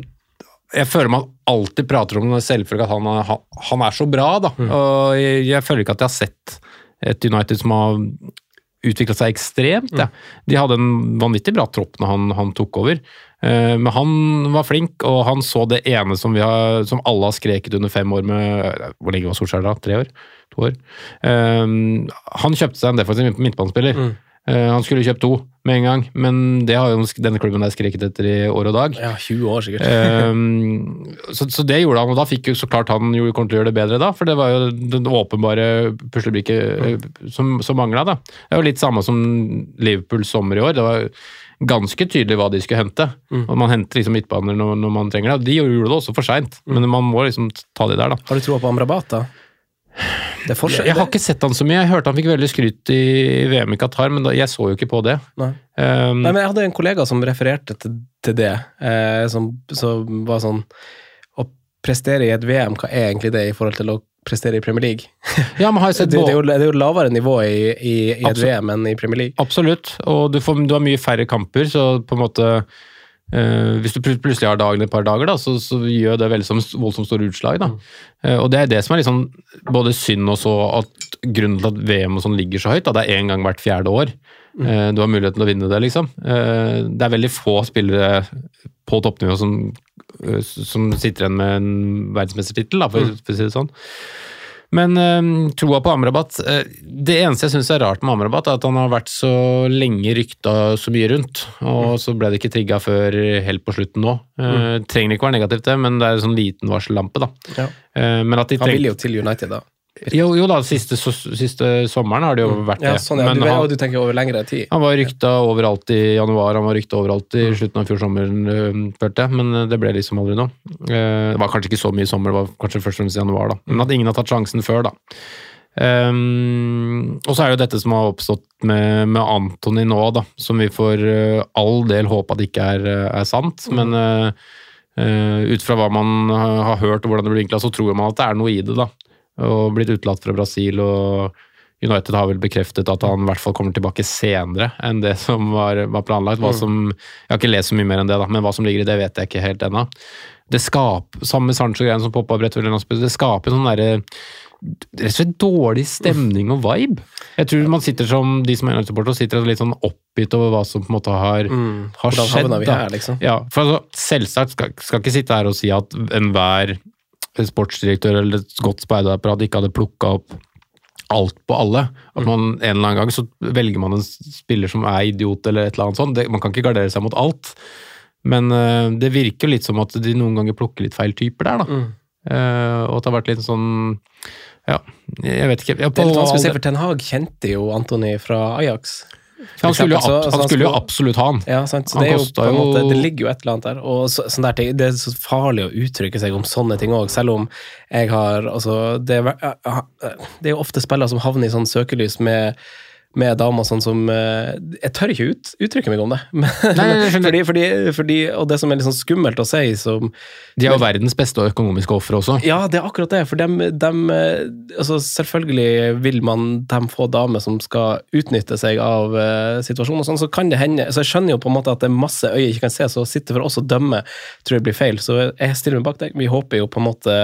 jeg føler man alltid prater om det selvfølgelig at han er, han, han er så bra, da. Og jeg, jeg føler ikke at jeg har sett et United som har utvikla seg ekstremt. Ja. De hadde en vanvittig bra tropp når han, han tok over. Eh, men han var flink, og han så det ene som, vi har, som alle har skreket under fem år med Hvor lenge var Solskjær da? Tre år? To år? Eh, han kjøpte seg en defensiv midtbanespiller. Mm. han skulle kjøpt to med en gang, men det har jo denne klubben der skreket etter i år og dag. Ja, 20 år sikkert. Ehm, så, så det gjorde han, og da fikk jo så klart han jo kom til å gjøre det bedre da, for det var jo den åpenbare puslebrikket eh, som, som mangla. Det er jo litt samme som Liverpools sommer i år. Det var ganske tydelig hva de skulle hente. Og Man henter liksom midtbaner når, når man trenger det. De gjorde det også for seint, men man må liksom ta de der, da. Har du troa på Amrabat, da? Det er forskjell. Jeg har ikke sett han så mye. Jeg hørte han fikk veldig skryt i VM i Qatar, men da, jeg så jo ikke på det. Nei. Um, Nei, men Jeg hadde en kollega som refererte til, til det, eh, som, som var sånn Å prestere i et VM, hva er egentlig det i forhold til å prestere i Premier League? ja, Det, sett det, er, jo, det er jo lavere nivå i, i, i et VM enn i Premier League. Absolutt, og du, får, du har mye færre kamper, så på en måte eh, Hvis du plutselig har dagen et par dager, da, så, så gjør det veldig som, voldsomt store utslag. Da. Uh, og Det er det som er sånn, både synd og så at grunnen til at VM og sånn ligger så høyt. Da, det er én gang hvert fjerde år. Eh, du har muligheten til å vinne det, liksom. Uh, det er veldig få spillere på toppnivå som som sitter igjen med en verdensmestertittel, for, for å si det sånn. Men øh, troa på Amrabat øh, Det eneste jeg syns er rart med Amrabat, er at han har vært så lenge rykta så mye rundt, og så ble det ikke trigga før helt på slutten nå. Uh, Trenger ikke være negativt, det, men det er en sånn liten varsellampe, da. Ja. Uh, de Han vil jo til United, da. Jo, jo da, siste, so- siste sommeren har det jo vært det. Ja, sånn, ja. Men Du, han- du tenker over lengre tid. han var rykta overalt i januar, han var rykta overalt i slutten av fjor sommer, øh, følte jeg, men øh, det ble liksom aldri noe. Eh, Det var kanskje ikke så mye sommer, det var kanskje først og fremst i januar, da. Men at ingen har tatt sjansen før, da. Um, og så er det jo dette som har oppstått med, med Antony nå, da, som vi for øh, all del håper at ikke er, øh, er sant, men uh, ut fra hva man har har hørt og hvordan det blir vinkla, så tror man at det er noe i det, da. Og blitt utelatt fra Brasil og United har vel bekreftet at han i hvert fall kommer tilbake senere enn det som var, var planlagt. Hva som, jeg har ikke lest så mye mer enn det, da, men hva som ligger i det, vet jeg ikke helt ennå. Det skaper, Samme med Sancho-greien som poppa opp rett det skaper sånn derre rett og slett dårlig stemning og vibe. Jeg tror man sitter som de som er United-supportere, sitter litt sånn oppgitt over hva som på en måte har, har Mm. Hvordan skjedd. her, liksom? Ja, for altså, Selvsagt skal, skal ikke sitte her og si at enhver sportsdirektør eller et godt speiderapparat ikke hadde plukka opp alt på alle. At man en eller annen gang så velger man en spiller som er idiot eller et eller annet sånt. Det, man kan ikke gardere seg mot alt. Men uh, det virker litt som at de noen ganger plukker litt feil typer der, da. Eh, og at det har vært litt sånn Ja, jeg vet ikke. Ja, Det er litt på vanskelig å se, for Ten Hag kjente jo Antony fra Ajax. Han skulle, jo, så han skulle jo absolutt ha han. Ja, sant? Så det, jo, måte, det ligger jo et eller annet der. Og så, sånn der ting, Det er så farlig å uttrykke seg om sånne ting òg, selv om jeg har altså, det, er, ja, ja, det er jo ofte spillere som havner i sånn søkelys med med damer sånn som eh, Jeg tør ikke ut, uttrykke meg om det. Men, nei, nei, skjønner. fordi, fordi, fordi, og det som er litt sånn skummelt å si som De er jo verdens beste økonomiske ofre også. Ja, det er akkurat det. For dem, dem eh, altså Selvfølgelig vil man dem få damer som skal utnytte seg av uh, situasjonen, og sånn, så kan det hende Så jeg skjønner jo på en måte at det er masse øyne ikke kan se, så å sitte for oss og dømme tror jeg blir feil. Så jeg stiller meg bak deg. Vi håper jo på en måte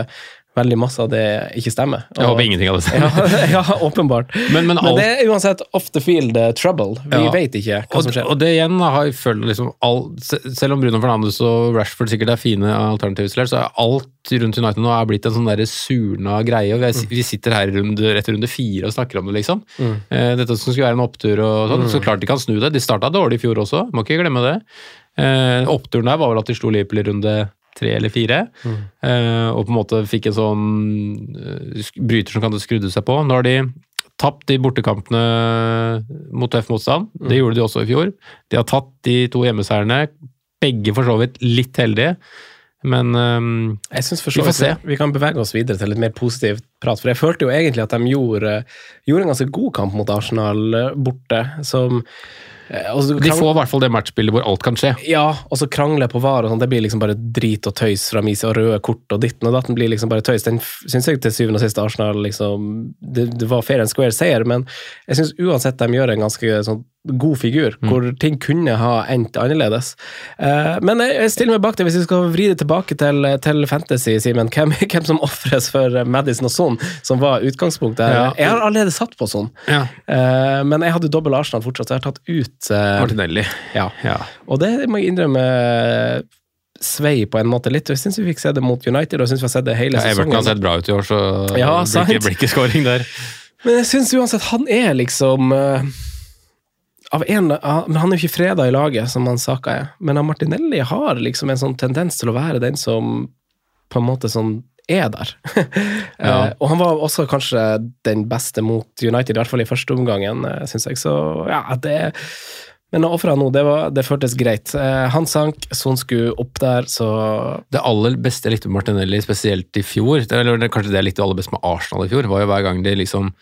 veldig masse av det ikke stemmer. Jeg håper ingenting av det stemmer. Ja, ja åpenbart. Men- men alt- det er uansett off the field eh, trouble. Vi Ja. vet ikke hva som skjer. og det igjen har jeg følt liksom all, Selv om Bruno Fernandes og Rashford sikkert er fine alternativer, så er alt rundt United nå er blitt en sånn der surna greie. og Vi, er, vi sitter her runde, etter runde fire og snakker om det, liksom. Eh, dette som skulle være en opptur og sånn. Så klart de kan snu det. De starta dårlig i fjor også, må ikke glemme det. Eh, oppturen der var vel at de slo Liverpool i runde tre eller fire. Eh, og på en måte fikk en sånn uh, bryter som kan skrudde seg på. Nå har de tapt de bortekampene mot tøff motstand. Det gjorde de også i fjor. De har tatt de to hjemmeseierne, begge for så vidt litt heldige. Men um, Jeg synes for Vi får se. vi, kan bevege oss videre til litt mer positivt prat, for jeg følte jo egentlig at de gjorde, gjorde en ganske god kamp mot Arsenal borte, som altså, de får i hvert fall det matchbildet hvor alt kan skje. Ja, og så krangle på VAR og sånn, det blir liksom bare drit og tøys fra min side, og røde kort og ditten og datten blir liksom bare tøys. Den syns jeg til syvende og sist Arsenal liksom Det, det var fair and square seier, men jeg syns uansett de gjør en ganske sånn god figur, hvor ting kunne ha endt annerledes. Uh, men jeg, jeg stiller meg bak det, hvis vi skal vri det tilbake til, til fantasy, Simen. Hvem, hvem som ofres for Madison og Son, som var utgangspunktet. Ja. Jeg har allerede satt på Son, Ja. uh, men jeg hadde dobbel Arsenal fortsatt, så jeg har tatt ut uh, Martinelli. ja. Ja. Og det må jeg innrømme svei på en måte litt. Jeg syns vi fikk se det mot United, og jeg syns vi har sett det hele Ja, Everton har sesongen. sett bra ut i år, så Ja, blir ikke, scoring der. Men jeg syns uansett han er liksom eh, av en, ah, men Han er jo ikke freda i laget, som han Saka er. Men han Martinelli har liksom en sånn tendens til å være den som på en måte sånn er der. Ja. Eh, og han var også kanskje den beste mot United, i hvert fall i første omgangen, syns jeg. Så ja, det Men å ofre han nå, det, var, det føltes greit. Eh, han sank, Son skulle opp der, så Det aller beste jeg likte med Martinelli, spesielt i fjor, det- eller kanskje det jeg likte aller best med Arsenal i fjor, var jo hver gang de liksom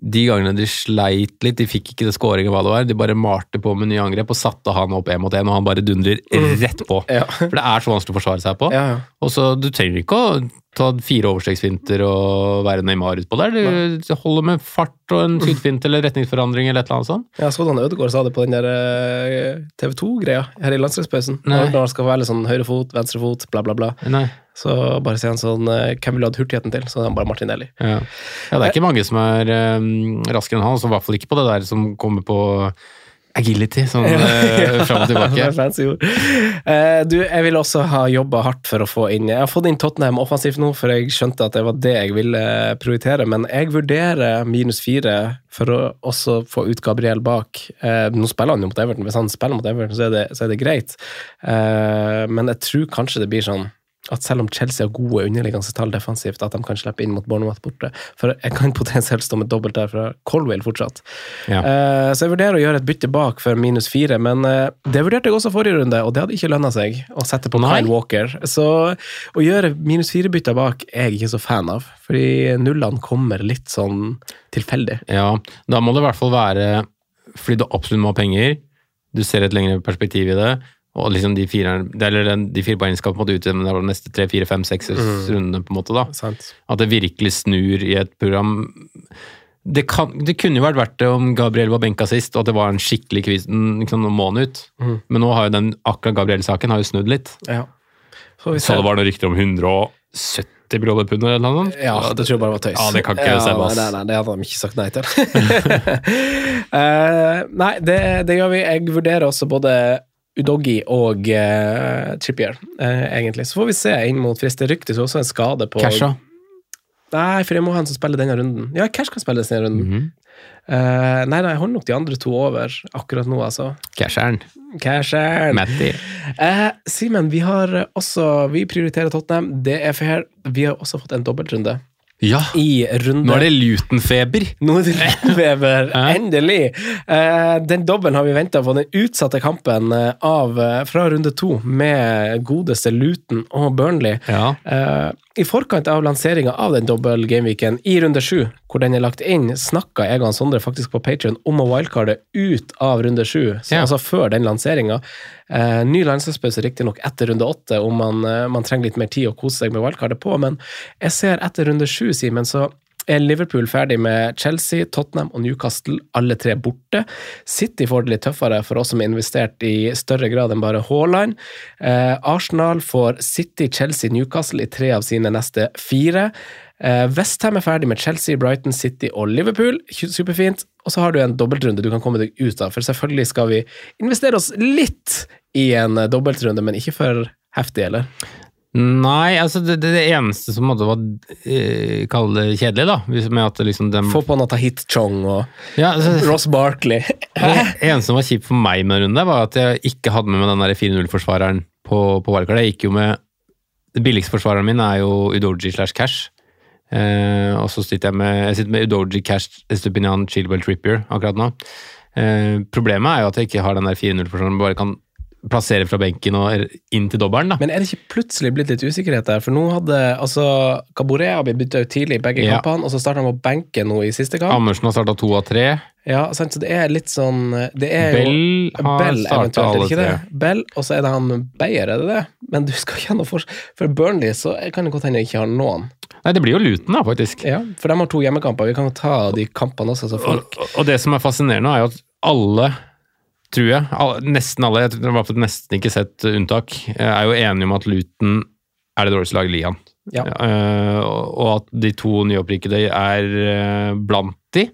de gangene de sleit litt, de fikk ikke det scoring hva det var, de bare malte på med nye angrep og satte han opp én mot én, og han bare dundrer rett på. Ja. For det er så vanskelig å forsvare seg på. Ja, ja. Og så Du trenger ikke å ta fire overstreksfinter og være Neymar utpå der. Du Nei. holder med fart og en skuddfint eller retningsforandring eller et eller annet sånt. Ja, så han Ødegaard sa det på den der eh, TV 2-greia her i landslagspausen. Når han skal være litt sånn venstre fot, bla, bla, bla. Nei. Så bare si en sånn hvem Hvem ville hatt hurtigheten til? Så er han bare Martinelli. Ja. ja, det er ikke mange som er um, raskere enn han, så i hvert fall ikke på det der som kommer på agility sånn ja. fram og Det er tilbake. fancy ord. Uh, du, jeg vil også ha jobba hardt for å få inn Jeg har fått inn Tottenham offensivt nå, for jeg skjønte at det var det jeg ville prioritere, men jeg vurderer minus fire for å også få ut Gabriel bak. Uh, nå spiller han jo mot Everton, hvis han spiller mot Everton, så er det, så er det greit, uh, men jeg tror kanskje det blir sånn at selv om Chelsea har gode underliggende tall defensivt, at de kan slippe inn mot Bournemouth borte. For jeg kan potensielt stå med dobbelt der fra Colwell fortsatt. Ja. Uh, Så jeg vurderer å gjøre et bytte bak for minus fire, men uh, det vurderte jeg også forrige runde, og det hadde ikke lønna seg å sette på Nei. Kyle Walker. Så å gjøre minus fire-bytter bak er jeg ikke så fan av, fordi nullene kommer litt sånn tilfeldig. Ja, da må det i hvert fall være fordi du absolutt må ha penger, du ser et lengre perspektiv i det, og liksom de fire, eller de fire poengene skal på en måte utjevne de neste tre, fire, fem, seks rundene, på en måte da. Sant? At det virkelig snur i et program. Det, kan, det kunne jo vært verdt det om Gabriel var benka sist, og at det var en skikkelig quiz liksom, noen måned ut. Men nå har jo den akkurat Gabriel-saken har jo snudd litt. Ja. Så, vi Så det var noen rykter om 170 millioner pund eller noe sånt? Ja, det tror jeg bare var tøys. Ja, det kan ikke stemme, ass. Nei, nei, det hadde de ikke sagt nei til. uh, nei, det, det gjør vi. Jeg vurderer også både Udoggi og uh, Trippier, uh, egentlig. Så får vi se inn mot frist. Det ryktes også en skade på Casha? Nei, for jeg må ha en som spiller denne runden. Ja, Cash kan spille denne runden. Eh, nei, nei, jeg holder nok de andre to over akkurat nå, altså. Casheren. Casheren. Matty. Eh, Simen, vi har også Vi prioriterer Tottenham. Det er fair. Vi har også fått en dobbeltrunde Ja, i runde nå er det Luton-feber. Nå er det Luton-feber, endelig! Eh, den dobbelen har vi venta på, den utsatte kampen eh, av, eh, fra runde to med godeste Luton og Burnley. Ja. I forkant av lanseringa av den dobbel gameweeken i runde sju, hvor den er lagt inn, snakka jeg og Sondre faktisk på Patrion om å wildcarde ut av runde sju, Ja. altså før den lanseringa. Eh, ny landslagspause riktignok etter runde åtte, om man, eh, man trenger litt mer tid å kose seg med wildcardet på, men jeg ser etter runde sju, Simen, så er Liverpool ferdig med Chelsea, Tottenham og Newcastle, alle tre borte. City får det litt tøffere for oss som har investert i større grad enn bare Haaland. Eh, Arsenal får City, Chelsea, Newcastle i tre av sine neste fire. Eh, Westham er ferdig med Chelsea, Brighton, City og Liverpool. Superfint. Og så har du en dobbeltrunde du kan komme deg ut av, for selvfølgelig skal vi investere oss litt i en dobbeltrunde, men ikke for heftig, eller? Nei, altså det, det, det eneste som måtte var eh, Kall det kjedelig, da. Med at liksom dem, Få på Tahit Chong og ja, altså, Ross Barkley. Det eneste som var kjipt for meg med den runden, der, var at jeg ikke hadde med meg den 4-0-forsvareren på, på wildcard. Jeg gikk jo med Den billigste forsvareren min er jo Udoji slash Cash. Eh, og så sitter jeg med jeg sitter med Udoji, Cash, Estupinian, Chilwell, Trippier akkurat nå. Eh, problemet er jo at jeg ikke har den 4-0-forsvareren, bare kan plassere fra benken og inn til dobbelen. da. Men er det ikke plutselig blitt litt usikkerhet der? For nå hadde altså Kaborea blitt bytta ut tidlig i begge Ja. kampene, og så starta han på benken nå i siste kamp. Andersen har starta to av tre. Ja, sant, så det er litt sånn det er Bell jo, har Bell starta alle tre. Bell, og så er det han Beyer, er det det? Men du skal ikke ha noe for For Burnley så kan det godt hende jeg ikke har noen. Nei, det blir jo Luton, da, faktisk. Ja, For de har to hjemmekamper. Vi kan jo ta de kampene også, så folk Og, og det som er fascinerende, er jo at alle, tror jeg, nesten alle, jeg har nesten ikke sett unntak, eh, er jo enige om at Luton er det dårligste laget i ligaen. Ja. Eh, og at de to nyopprykkede er eh, blant de,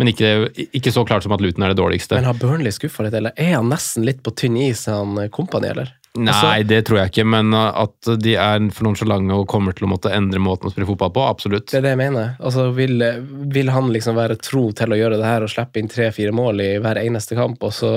men ikke, ikke så klart som at Luton er det dårligste. Men har Burnley skuffa litt, eller er han nesten litt på tynn is, han kompani, eller? Nei, det tror jeg ikke, men at de er for nonsjalante og kommer til å måtte endre måten å spille fotball på, absolutt. Det er det jeg mener. Altså, vil, vil han liksom være tro til å gjøre det her og slippe inn tre-fire mål i hver eneste kamp, og så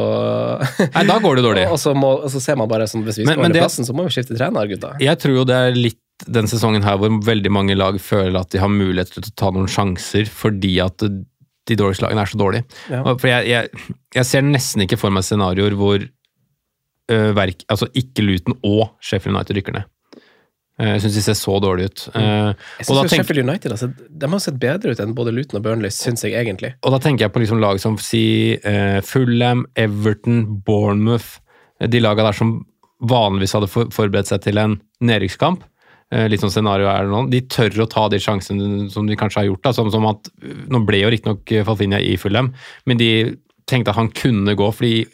Nei, da går det dårlig. og, så må, og så ser man bare sånn Hvis vi skårer plassen, så må vi skifte trener, gutta. Jeg tror jo det er litt den sesongen her hvor veldig mange lag føler at de har mulighet til å ta noen sjanser fordi at de dårligste lagene er så dårlige. Ja. For jeg, jeg, jeg ser nesten ikke for meg scenarioer hvor øh, verk, altså ikke Luton og Sheffield United rykker ned. Eh, Jeg syns de ser så dårlige ut. Eh, Jeg synes tenk, Sheffield United altså, de har sett bedre ut enn både Luton og Burnley, syns jeg egentlig. og da tenker jeg på liksom lag som si uh, Fulham, Everton, Bournemouth. De laga der som vanligvis hadde for, forberedt seg til en nedrykkskamp. Uh, Litt sånn scenario er det nå. De tør å ta de sjansene som de kanskje har gjort. Da, som, som at, Nå ble jo riktignok Falfinia i Fulham, men de tenkte at han kunne gå, fordi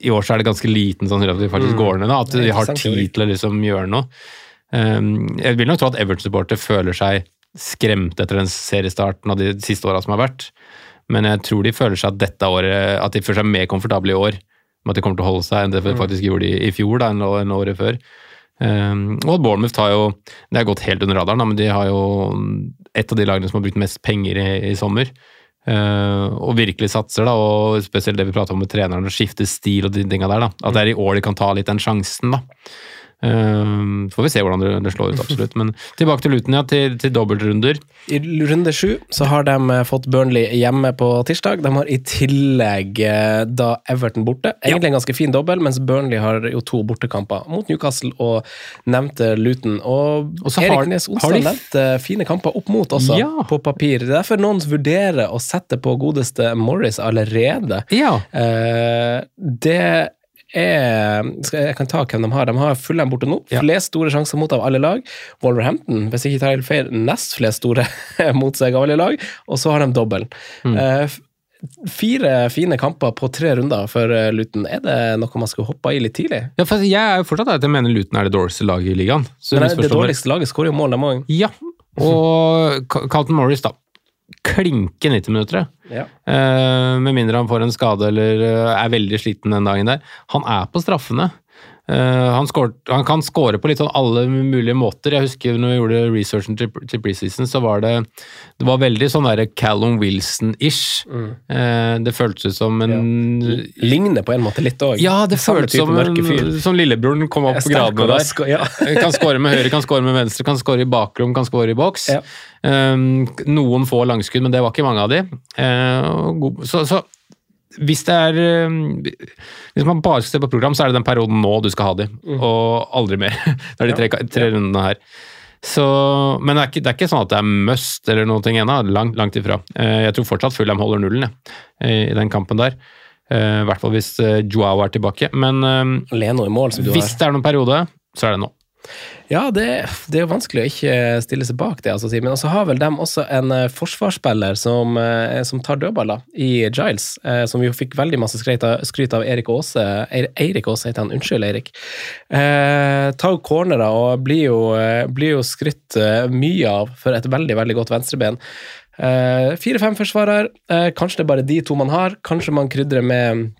i år så er det ganske liten sannsynlighet at de faktisk Mm. går ned. Da, at de har tid til å liksom gjøre noe. Um, jeg vil nok tro at Everton-supporter føler seg skremt etter den seriestarten av de siste åra som har vært. Men jeg tror de føler seg at dette året At de føler seg mer komfortable i år med at de kommer til å holde seg, enn det de faktisk gjorde i, i fjor, da, enn enn året før. Um, og Bournemouth har jo Det har gått helt under radaren, da, men de har jo et av de lagene som har brukt mest penger i, i sommer. Uh, og virkelig satser, da, og spesielt det vi prater om med treneren, å skifte stil og de tinga der. da, At det er i år de kan ta litt den sjansen. da. Uh, får vi se hvordan det, det slår ut, absolutt. Men tilbake til Luton, ja, til, til dobbeltrunder. I runde sju så har de eh, fått Burnley hjemme på tirsdag. De har i tillegg eh, da Everton borte. Egentlig en ganske fin dobbel, mens Burnley har jo to bortekamper mot Newcastle og nevnte Luton. Og, Og så Erik har- Nes har de- nevnte fine kamper opp mot også, Ja. på papir. Det er derfor noen vurderer å sette på godeste Morris allerede. Ja. Eh, det er Jeg kan ta hvem de har. De har Fulham borte nå. Ja. Flest store sjanser mot av alle lag. Wolverhampton, hvis jeg ikke tar helt feil, nest flest store mot seg av alle lag. Og så har de dobbel. Mm. Uh, fire fine kamper på tre runder for eh, Luton. Er det noe man skulle hoppa i litt tidlig? Ja, for jeg er jo fortsatt at jeg mener Luton er det dårligste laget i ligaen. Så Men det, det dårligste laget skårer jo mål, de òg. Ja, og Carlton Morris, da. Klinke 90 minutter. Ja. Uh, med mindre han får en skade eller eh, er veldig sliten den dagen der. Han er på straffene. Eh, han, skår, han kan score på litt sånn alle mulige måter. Jeg husker når vi gjorde researchen til, til preseason, så var det Det var veldig sånn der Callum Wilson-ish. Eh, det føltes ut som en Ligner på en måte litt òg. Ja, det føltes som, en- som lillebroren kom opp på gradene der. Ja. kan score med høyre, kan score med venstre, kan score i bakrom, kan score i boks. Ja. Eh, noen få langskudd, men det var ikke mange av de. Eh, så, så hvis det er um, Hvis man bare skal se på program, så er det den perioden nå du skal ha de, og aldri mer. Det er de tre, tre rundene her. Så, men det er, ikke, det er ikke sånn at det er must eller noe ennå, langt, langt ifra. Eh, Jeg tror fortsatt Fulham holder nullen jeg, i den kampen der. Eh, I hvert fall hvis eh, Joao er tilbake. Men mål, hvis har. det er noen periode, så er det nå. Ja, det, det er jo vanskelig å ikke stille seg bak det, altså, men så har vel de også en eh, forsvarsspiller som, eh, som tar dødballer i Giles, eh, som jo fikk veldig masse skryt av, skryt av Erik Aase. Eirik Aase heter han, unnskyld, Eirik. Eh, tar jo og blir jo, eh, blir jo skrytt eh, mye av for et veldig, veldig godt venstreben. Eh, Fire-fem forsvarer, eh, kanskje det er bare de to man har. Kanskje man krydrer med,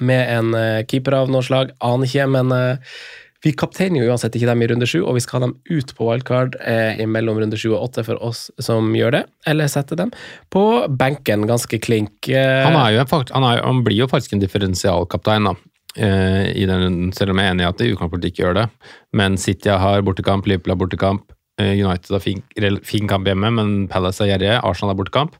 med en eh, keeper av noe slag, aner ikke, men eh, vi kapteiner jo uansett ikke dem i runde sju, og vi skal ha dem ut på wildcard eh, mellom runde sju og åtte for oss som gjør det, eller sette dem på benken, ganske klink. Eh, Han, er jo, han, er, han blir jo faktisk en differensialkaptein, da. eh, I den runden, selv om jeg er enig i at utgangspunktet ikke gjør det. Men City har bortekamp, Liverpool har bortekamp. eh, United har fin, fin kamp hjemme, men Palace er gjerrige. Arsenal har bortekamp.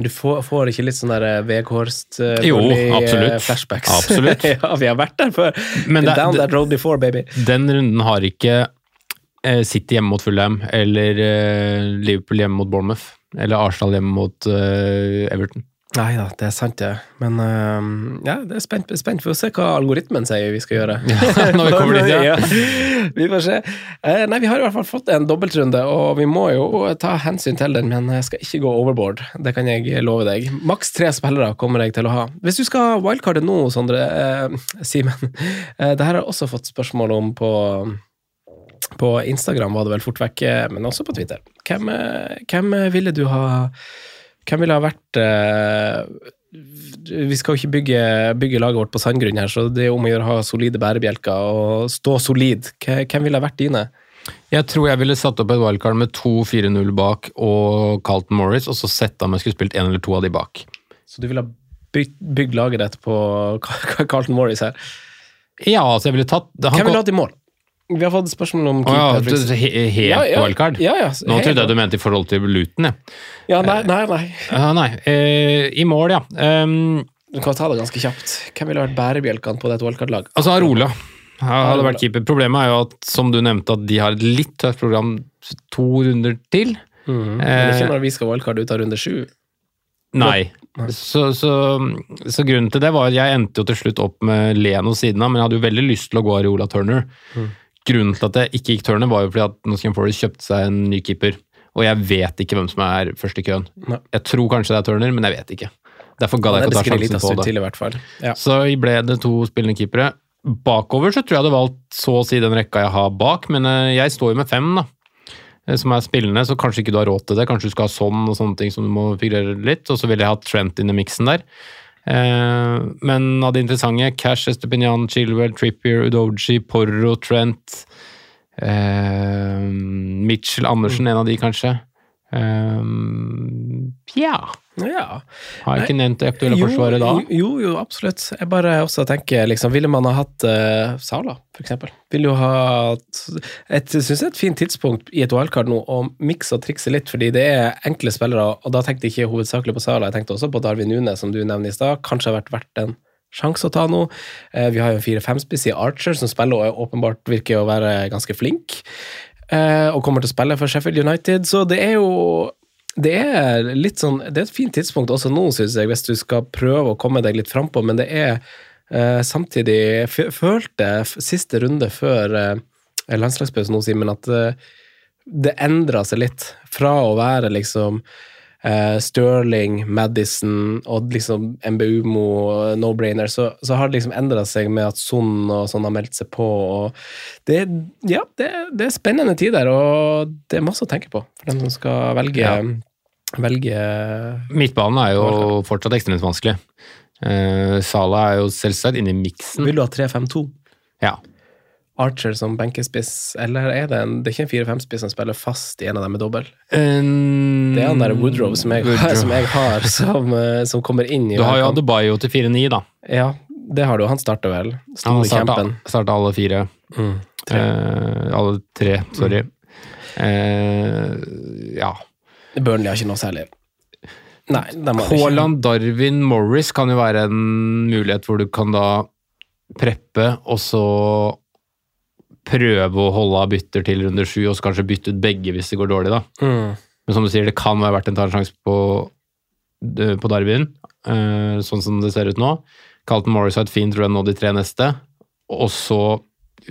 Men du får, får ikke litt sånn der eh, Veghorst uh, Jo, absolutt. flashbacks? Absolutt. ja, vi har vært der før. Men det- Down that road before, baby. Den runden har ikke uh, City hjemme mot Fulham, eller eh, Liverpool hjemme mot Bournemouth, eller Arsenal hjemme mot eh, Everton. Nei da, det er sant, det. Men uh, ja, det er spent, spent. for å se hva algoritmen sier vi skal gjøre. når vi kommer dit, ja. Vi får se. Uh, nei, vi har i hvert fall fått en dobbeltrunde, og vi må jo ta hensyn til den, men jeg skal ikke gå overboard. Det kan jeg love deg. Maks tre spillere kommer jeg til å ha. Hvis du skal ha wildcardet nå, Sondre, uh, Simen eh, Det her har jeg også fått spørsmål om på på Instagram var det vel fort vekk, men også på Twitter. Hvem, hvem ville du ha Hvem ville ha vært eh, Vi skal jo ikke bygge, bygge laget vårt på sandgrunn her, så det er om å gjøre å ha solide bærebjelker og stå solid. Hvem ville ha vært dine? Jeg tror jeg ville satt opp et wildcard med 2-4-0 bak og Carlton Morris, og så sett om jeg skulle spilt en eller to av de bak. Så du ville ha bygd, laget ditt på Carlton Morris her. Ja, altså jeg ville tatt han Hvem ville hatt i mål? Vi har fått spørsmål om oh, ja, for he- helt Ja, ja. wildcard? Ja, ja, Nå helt trodde jeg du mente i forhold til Luton, jeg. Ja, nei, nei, nei. Uh, nei, Uh, i mål, ja. Um, Du kan ta det ganske kjapt. Hvem ville vært bærebjelkene på dette wildcard-laget? altså Arola hadde vært keeper. Problemet er jo at, som du nevnte, at de har et litt tøft program to runder til. Men Eh, ikke når vi skal wildcard ut av runde sju. Nei. Så, så, så grunnen til det var at jeg endte jo til slutt opp med Leno siden av, men jeg hadde jo veldig lyst til å gå Areola Turner. Grunnen til at jeg ikke gikk turnet, var jo fordi at Nottingham Forest kjøpte seg en ny keeper. Og jeg vet ikke hvem som er først i køen. Nei. Jeg tror kanskje det er Turner, men jeg vet ikke. Derfor gadd jeg ikke å ta sjansen på det. til, i hvert fall. Ja. Så ble det to spillende keepere. Bakover så tror jeg det valgt så å si den rekka jeg har bak, men eh, jeg står jo med fem, da. eh, Som er spillende, så kanskje ikke du har råd til det. Kanskje du skal ha sånn og sånne ting som du må figurere litt. Og så ville jeg hatt Trent inn i miksen der. Eh, men av det interessante, Cash, Estepinian, Chilwell, Trippier, Udoji, Porro, Trent eh, Mitchell Andersen, en av de kanskje. Eh, ja Ja. Har jeg ikke nevnt det aktuelle forsvaret da? Jo, jo, absolutt. Jeg bare også tenker, liksom, ville man ha hatt uh, Sala, eksempel? Ville jo ha Jeg synes er et fint tidspunkt i et OL-kart nå å mikse og trikse litt, fordi det er enkle spillere, og da tenkte jeg ikke hovedsakelig på Sala, jeg tenkte også på Darwin Nune, som du nevner i stad. Kanskje har vært verdt en sjanse å ta nå. Uh, vi har jo en fire-fem-spiss i Archer, som spiller og åpenbart virker å være ganske flink. uh, og kommer til å spille for Sheffield United, så det er jo det er sånn, det er et fint tidspunkt også nå, synes jeg, hvis du skal prøve å komme deg litt frampå, men det er eh, samtidig følte siste runde før eh, landslagspausen nå, Simen, at eh, det endra seg litt. Fra å være liksom eh, Stirling, Madison og liksom MBUMO, no-brainer, så, så, har det liksom endra seg med at Son og sånn har meldt seg på. og det, ja, det, det, er spennende tider, og det er masse å tenke på for dem som skal velge. Ja velge Midtbanen er jo fortsatt ekstremt vanskelig. Uh, Sala er jo selvsagt inne i miksen. Vil du ha 3-5-2? Ja. Archer som benkespiss, eller er det en Det er ikke en 4-5-spiss som spiller fast i en av dem med dobbel? Um, det er han der Woodrow som jeg, Woodrow. som jeg har, som, uh, som, kommer inn i Du har jo Adebayo til 4-9, da. Ja, det har du. Han starter vel? Han starta, starta alle fire. Mm, tre. Uh, alle tre, sorry. Mm. ja. Burnley har ikke noe særlig. Nei, Haaland, Darwin, Morris kan jo være en mulighet hvor du kan da preppe, og så prøve å holde av bytter til runde sju, og så kanskje bytte ut begge hvis det går dårlig, da. Mm. Men som du sier, det kan være verdt en ta en sjanse på, på Darwin, uh, sånn som det ser ut nå. Carlton Morris har et fint run nå de tre neste, og så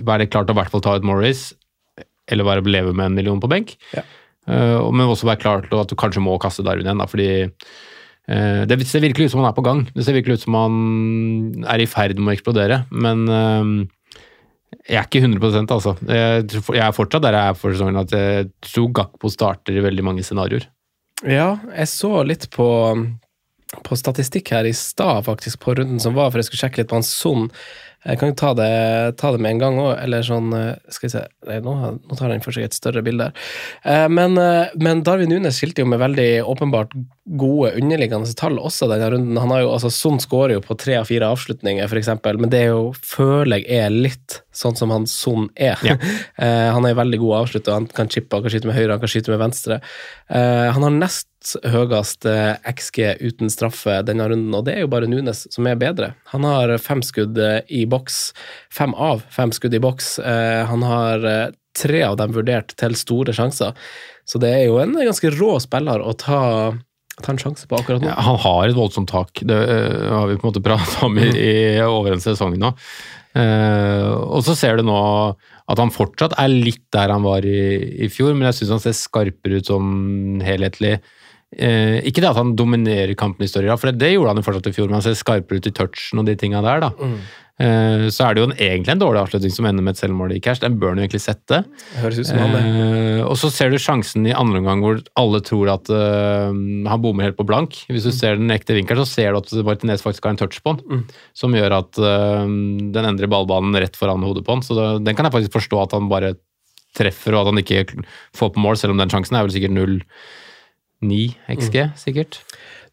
være klart å i hvert fall ta ut Morris, eller bare leve med en million på benk. Ja. Uh, men også være klar til at du kanskje må kaste Darwin igjen, da, fordi uh, det ser virkelig ut som han er på gang. Det ser virkelig ut som han er i ferd med å eksplodere, men uh, jeg er ikke 100 altså. Jeg, er fortsatt der jeg er for sesongen, at jeg tror Gakpo starter i veldig mange scenarioer. Ja, jeg så litt på, på statistikk her i stad, faktisk, på runden som var, for jeg skulle sjekke litt på hans Son. Jeg kan ta det, ta det med en gang òg, eller sånn eh, Skal vi se Nei, nå, nå tar han for seg et større bilde her. Eh, men, eh, men, Darwin Nunes skilte jo med veldig åpenbart gode underliggende tall også denne runden. Han har jo, altså Son skårer jo på tre av fire avslutninger, f.eks., men det er jo, føler jeg er litt sånn som han Son er. Ja. han er veldig god avslutter, han kan chippe, han kan skyte med høyre, han kan skyte med venstre. han har nest høyest XG uten straffe denne runden, og det er jo bare Nunes som er bedre. Han har fem skudd i boks. Fem av fem skudd i boks. Eh, han har eh, tre av dem vurdert til store sjanser. Så det er jo en ganske rå spiller å ta, ta en sjanse på akkurat nå. Ja, han har et voldsomt tak. Det uh, har vi på en måte pratet om i, i, over en sesong nå. Uh, og så ser du nå at han fortsatt er litt der han var i, i fjor, men jeg syns han ser skarpere ut sånn helhetlig. Uh, ikke det at han dominerer kampen i større grad, for det, det, gjorde han jo fortsatt i fjor, men han ser skarpere ut i touchen og de tinga der. da. Mm. Eh, så er det jo en, egentlig en dårlig avslutning som ender med et selvmål i cash. Den bør han jo egentlig sette. Høres ut som han det. Eh, og så ser du sjansen i andre omgang hvor alle tror at uh, han bommer helt på blank. Hvis du mm. ser den ekte vinkelen, så ser du at Martinez faktisk har en touch på han, mm. som gjør at uh, den endrer ballbanen rett foran hodet på han. Så det, den kan jeg faktisk forstå at han bare treffer, og at han ikke får på mål, selv om den sjansen er vel sikkert 0-9 XG, mm. sikkert.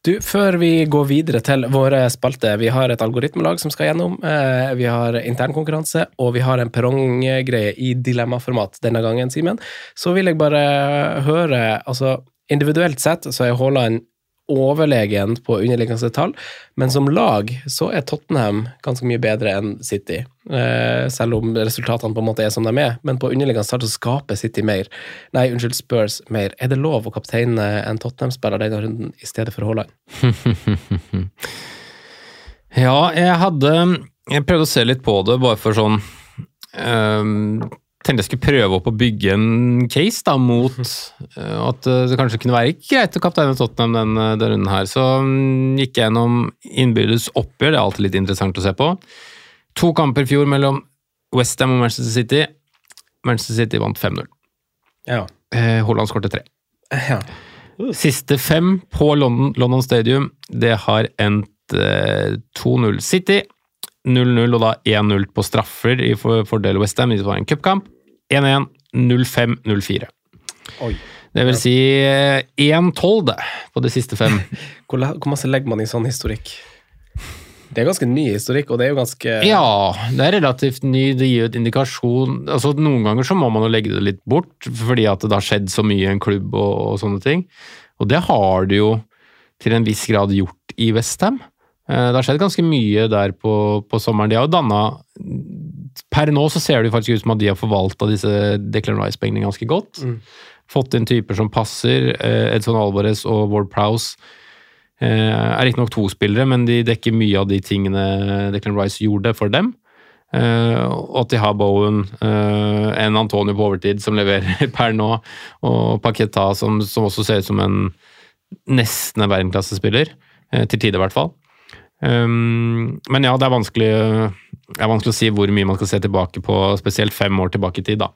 Du, Før vi går videre til våre spalter, vi har et algoritmelag som skal gjennom. Eh, vi har internkonkurranse, og vi har en perronggreie i dilemmaformat denne gangen, Simen. Så vil jeg bare høre altså Individuelt sett så er Haaland overlegen på underliggende tall, men som lag så er Tottenham ganske mye bedre enn City. Eh, selv om resultatene på en måte er som de er, men på underliggende tall så skaper City mer. Nei, unnskyld, Spurs mer. Er det lov å kapteine en Tottenham-spiller denne runden i stedet for Haaland? ja, jeg hadde Jeg prøvde å se litt på det, bare for sånn um, tenkte jeg skulle prøve opp å bygge en case da, mot uh, at eh, det kanskje kunne være greit å kapteine Tottenham denne, denne runden her. Så um, gikk jeg gjennom innbyrdes oppgjør, det er alltid litt interessant å se på. To kamper i fjor mellom Westham og Manchester City. Manchester City vant 5-0. Ja. Uh, Haaland skårte tre. Ja. Siste fem på London, London, Stadium, det har endt eh, 2-0 City. 0-0 og da 1-0 på straffer i for- fordel Westham. Det var en cupkamp. 1-1, 0-5, 0-4. Oi. Det vil si eh, 1-12 det, på de siste fem. Hvor, hvor masse legger man i sånn historikk? Det er ganske ny historikk, og det er jo ganske Ja, det er relativt ny. Det gir jo et indikasjon altså Noen ganger så må man jo legge det litt bort, fordi at det har skjedd så mye i en klubb og, og sånne ting. Og det har det jo til en viss grad gjort i Westham. Eh, Det har skjedd ganske mye der på, på sommeren. De har jo danna Per nå så ser det faktisk ut som at de har forvalta disse Declan Rice-pengene ganske godt. Fått inn typer som passer. eh, Edson Alvarez og Ward Prowse eh, er riktignok to spillere, men de dekker mye av de tingene Declan Rice gjorde for dem. Eh, og at de har Bowen, en Antonio på overtid som leverer per nå, og Paqueta som, som også ser ut som en nesten en verdensklassespiller. til tider, i hvert fall. Um, men ja, det er vanskelig, det er vanskelig å si hvor mye man skal se tilbake på, spesielt fem år tilbake i tid. da.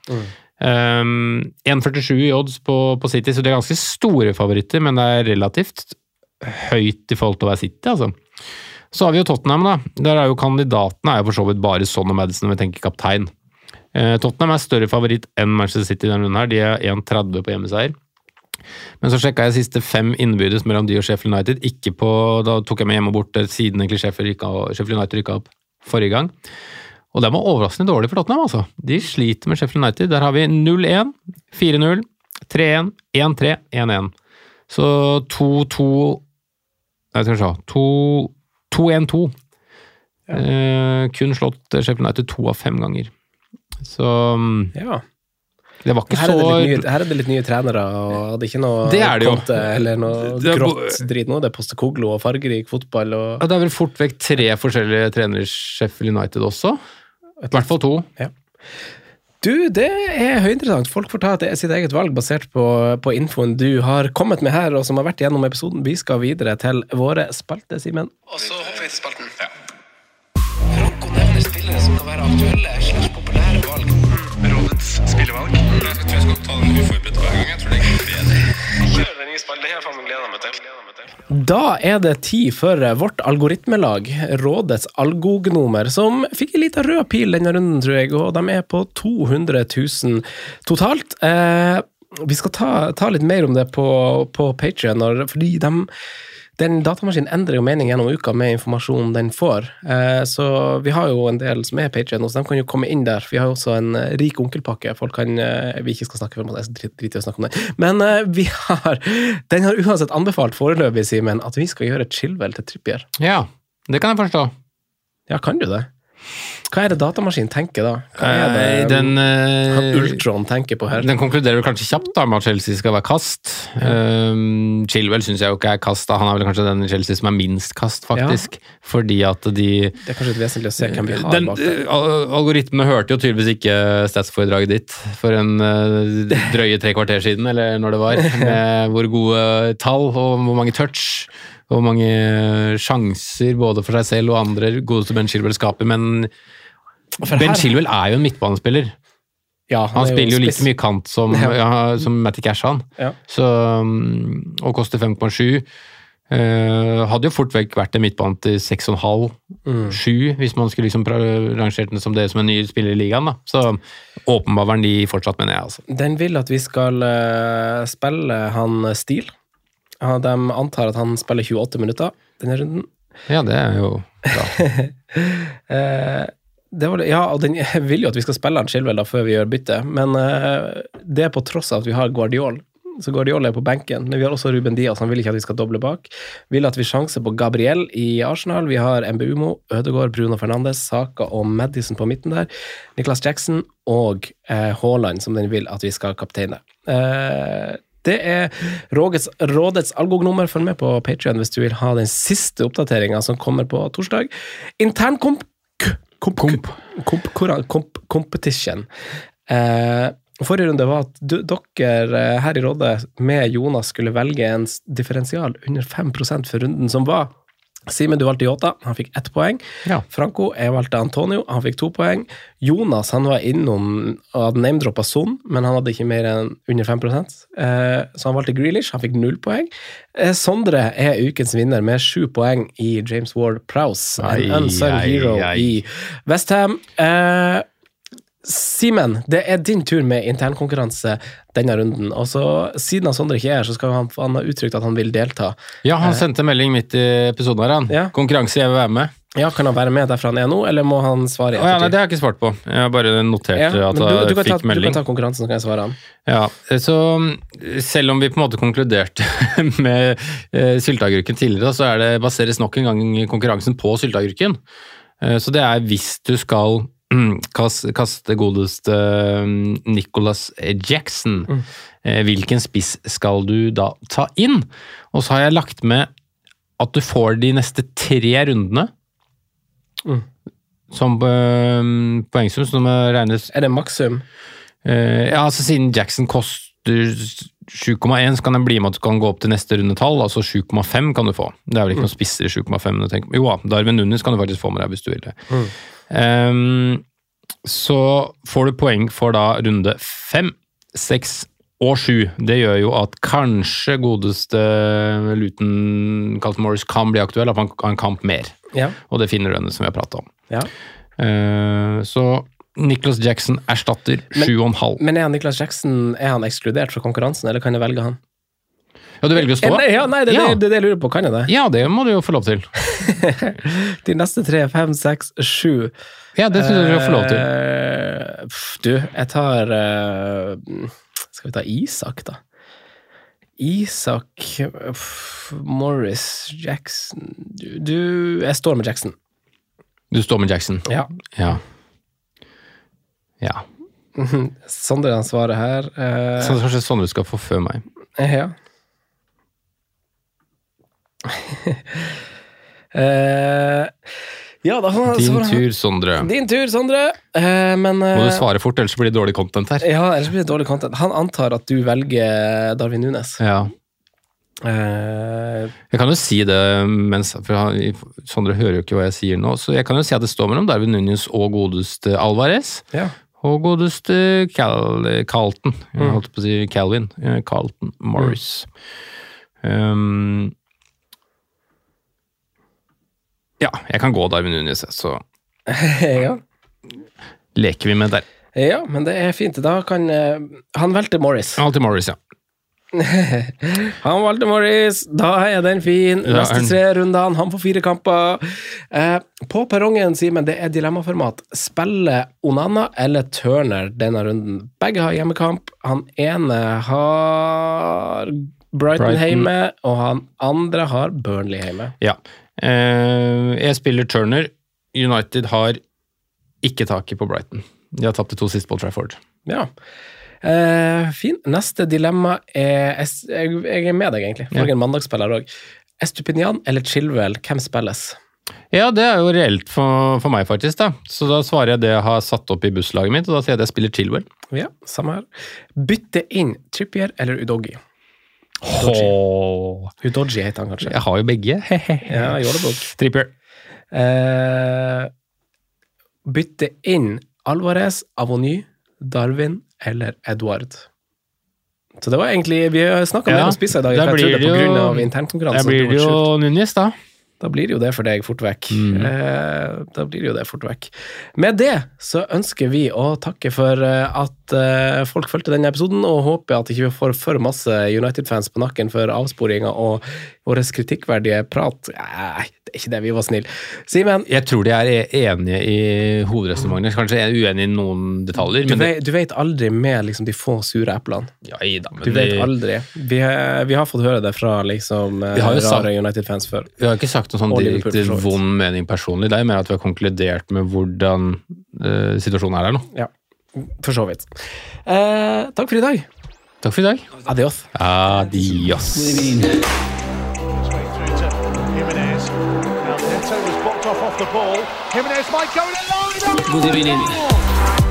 Um, 1,47 i odds på, på City, så de er ganske store favoritter, men det er relativt høyt i forhold til å være City, altså. Så har vi jo Tottenham, da. Der er jo kandidatene er jo for så vidt bare Son og Madison når vi tenker kaptein. Uh, Tottenham er større favoritt enn Manchester City denne runden her. De er 1,30 på hjemmeseier. Men så sjekka jeg siste fem innbyrdes mellom de og Sheffield United. Ikke på, Da tok jeg med hjemme og borte siden egentlig Sheffield, Sheffield United rykka opp forrige gang. Og den var overraskende dårlig for Tottenham, altså. De sliter med Sheffield United. Der har vi 0-1, 4-0, 3-1, 1-3, 1-1. Så 2-2 Jeg skal se 2-1-2. Eh, kun slått Sheffield United to av fem ganger. Så mm, Ja. Det var ikke Her er, det litt nye, her er det litt nye trenere, og det er ikke noe Det er det jo. Konte, eller noe Det er grått drit nå. Det er Postekoglo og fargerik fotball og Ja, Det er vel fort vekk tre forskjellige trenere i Sheffield United også. I hvert fall to. Du, det er høyinteressant. Folk får ta sitt eget valg basert på, på infoen du har kommet med her, og som har vært gjennom episoden. Vi skal videre til våre spalte, Simen. Og så hopper vi til spalten. Franco nevner spillere som kan være aktuelle valg. Jeg tror jeg skal ta den uforberedt hver gang. Jeg tror det er bedre. Da er det tid for vårt algoritmelag, Rådets algognomer, som fikk en liten rød pil denne runden, tror jeg, og de er på 200 000 totalt. Eh, vi skal ta, ta litt mer om det på, på Patrion, fordi de den datamaskinen endrer jo mening gjennom uka med informasjonen den får. Eh, så vi har jo en del som er Patrion, så de kan jo komme inn der. Vi har jo også en eh, rik onkelpakke. Folk kan eh, Vi ikke skal snakke for det, jeg drit- i å snakke om det. Men vi har Den har uansett anbefalt foreløpig, Simen, at vi skal gjøre Chilwell til Trippier. Ja, det kan jeg forstå. Ja, kan du det? Hva er det datamaskinen tenker da? Hva er det Eh, den, eh, Ultron tenker på her? Den konkluderer kanskje kjapt da med at Chelsea skal være kast. Um, Chilwell syns jeg jo ikke er kast. da. Han er vel kanskje den i Chelsea som er minst kast, faktisk. Fordi at de Det er kanskje litt vesentlig å se hvem vi har den, bak der. eh, Algoritmene hørte jo tydeligvis ikke statsforedraget ditt for en eh, drøye tre kvarter siden, eller når det var, med hvor gode tall og hvor mange touch. Og mange sjanser både for seg selv og andre godeste Ben Chilwell skaper. Men Ben Chilwell er jo en midtbanespiller. Ja, Han, han spiller jo like mye kant som, Ja. som Matty Cash, han. Ja. Så, um, og koster 5,7. Eh, hadde jo fort vekk vært en midtbane til 6,5-7, Mm. hvis man skulle liksom rangert den som det som en ny spiller i ligaen. da. Så åpenbar verdi fortsatt, mener jeg. altså. Den Den vil at vi skal eh, spille han Stil. De antar at han spiller 28 minutter denne runden. Ja, det er jo bra. Eh, det var ja, og den vil jo at vi skal spille han Chilwell da før vi gjør bytte, men eh, det er på tross av at vi har Guardiol. Så Guardiol er på benken, men vi har også Ruben Diaz, han vil ikke at vi skal doble bak. Vil at vi sjanser på Gabriel i Arsenal. Vi har Mbumo, Ødegaard, Bruno Fernandes, Saka og Madison på midten der. Niklas Jackson og eh, Haaland, som den vil at vi skal kapteine. Eh, det er Rådets, rådets algognummer. Følg med på Patrion hvis du vil ha den siste oppdateringa som kommer på torsdag. Internkomp komp, komp, komp, komp, competition. Eh, forrige runde var at du, dere eh, her i Rådet med Jonas skulle velge en differensial under 5% for runden som var. Simen, du valgte Yota. Han fikk ett poeng. Ja. Franco, jeg valgte Antonio. Han fikk to poeng. Jonas han var innom og hadde name-droppa Son, men han hadde ikke mer enn under 5 eh, Så han valgte Grealish. Han fikk null poeng. Eh, Sondre er ukens vinner med sju poeng i James Ward Prowse, en unsung hero ai. i Westham. Eh, Simen, det er din tur med internkonkurranse denne runden. Og så, Siden han Sondre ikke er her, så skal han, han ha uttrykt at han vil delta. Ja, han sendte melding midt i episoden her, han. Ja. Konkurranse, jeg vil være med. Ja, Kan han være med derfra han er nå, eller må han svare i Å ja, nei, det har jeg ikke svart på. Jeg har bare notert Ja, at jeg fikk ta, melding. du kan ta konkurransen, så kan jeg svare han. Ja, så mm, selv om vi på en måte konkluderte med eh, sylteagurken tidligere, så er det baseres nok en gang konkurransen på sylteagurken. Eh, så det er hvis du skal kaste godeste mm, Nicholas Jackson, Mm. eh, hvilken spiss skal du da ta inn? Og så har jeg lagt med at du får de neste tre rundene Mm. som eh, poengsum, som regnes Er det makssum? Eh, ja, altså Siden Jackson koster 7,1, så kan det bli med at du kan gå opp til neste rundetall. Altså 7,5 kan du få. Det er vel ikke noen spisser i 7,5. men Jo da, Darwin Nunes kan du faktisk få med deg hvis du vil det. Mm. Ehm, så får du poeng for da runde 5, 6 og 7. Det gjør jo at kanskje godeste Luton Carlton Morris kan bli aktuell, at han kan en kamp mer. Ja. Og det finner du henne som vi har prata om. ja. Uh, så Nicholas Jackson erstatter Men- 7,5. Men er han Nicholas Jackson er han ekskludert fra konkurransen, eller kan jeg velge han? Ja, du velger å stå? Eh, Nei, ja, nei, det Ja. det, det, det lurer på. Kan jeg det? Ja, det må du jo få lov til. De neste tre, fem, seks, sju Ja, det syns jeg du får lov til. Eh, du, jeg tar eh, Skal vi ta Isak, da? Isak Morris Jackson du, du Jeg står med Jackson. Du står med Jackson. Ja. Ja. Ja. Sondre han svarer her. Uh, Så kanskje Sondre skal få før meg. Ja. Eh, ja, da Din tur, Sondre. Din tur, Sondre. Uh, men Må eh, du svare fort, ellers blir det dårlig content her. Ja, ellers blir det dårlig content. Han antar at du velger Darwin Nunes. Ja. Eh, Jeg kan jo si det mens for Sondre hører jo ikke hva jeg sier nå, så jeg kan jo si at det står mellom Darwin Nunes og godeste Alvarez. ja. Og godeste Cal Carlton. Jeg Mm. holdt på å si Calvin. Eh, Carlton Morris. Um, ja, jeg kan gå Darwin Nunes, så ja. leker vi med der. ja, men det er fint. Da kan eh, Han valgte Morris. Han valgte Morris, ja. Han valgte Morris, da er den fin. Neste tre rundene, han får fire kamper. Eh, på perrongen, Simen, det er dilemmaformat. Spille Onana eller Turner denne runden? Begge har hjemmekamp. Han ene har Brighton, Brighton. hjemme, og han andre har Burnley hjemme. ja. Eh, jeg spiller Turner. United har ikke taket på Brighton. De har tapt de to siste på Trafford. Ja. Eh, fin. Neste dilemma er Jeg, jeg er med deg, egentlig. For Ja. en mandagsspiller òg. Estupinian eller Chilwell, hvem spilles? Ja, det er jo reelt for, for meg, faktisk. da. Så da svarer jeg det jeg har satt opp i busslaget mitt, og da sier jeg at jeg spiller Chilwell. Ja, samme her. Bytte inn Trippier eller Udogi? Åh, Udogi heter han kanskje. jeg har jo begge. Ja. Trippier. Eh, bytte inn Alvarez, Avony, Darwin eller Edward. Så det var egentlig Vi snakka Ja, mer om spisser i dag. Der blir det jo- av. Der blir det jo Nunes, da. Da blir det jo det for deg fort vekk. Mm. Eh, da blir jo det fort vekk. Med det så ønsker vi å takke for eh, at eh, folk fulgte denne episoden, og håper at ikke vi får for masse United-fans på nakken for avsporinga og vår kritikkverdige prat. Nei, det er ikke det. Vi var snille. Simen, Jeg tror de er e- enige i hovedresonnementet. Kanskje uenige i noen detaljer. du, vet- du vet aldri med liksom, de få sure eplene. ja, i da, Du vet de, aldri. Vi, vi har fått høre det fra liksom, eh, Vi har jo sagt- rare United-fans før. vi har ikke sagt noen sånn direkte vond mening personlig. Det er mer at vi har konkludert med hvordan uh, situasjonen er der nå. Ja, for så vidt. Uh, takk for i dag. Takk for i dag. Adios. Adios. Ball. Jimenez might go in a line. God evening.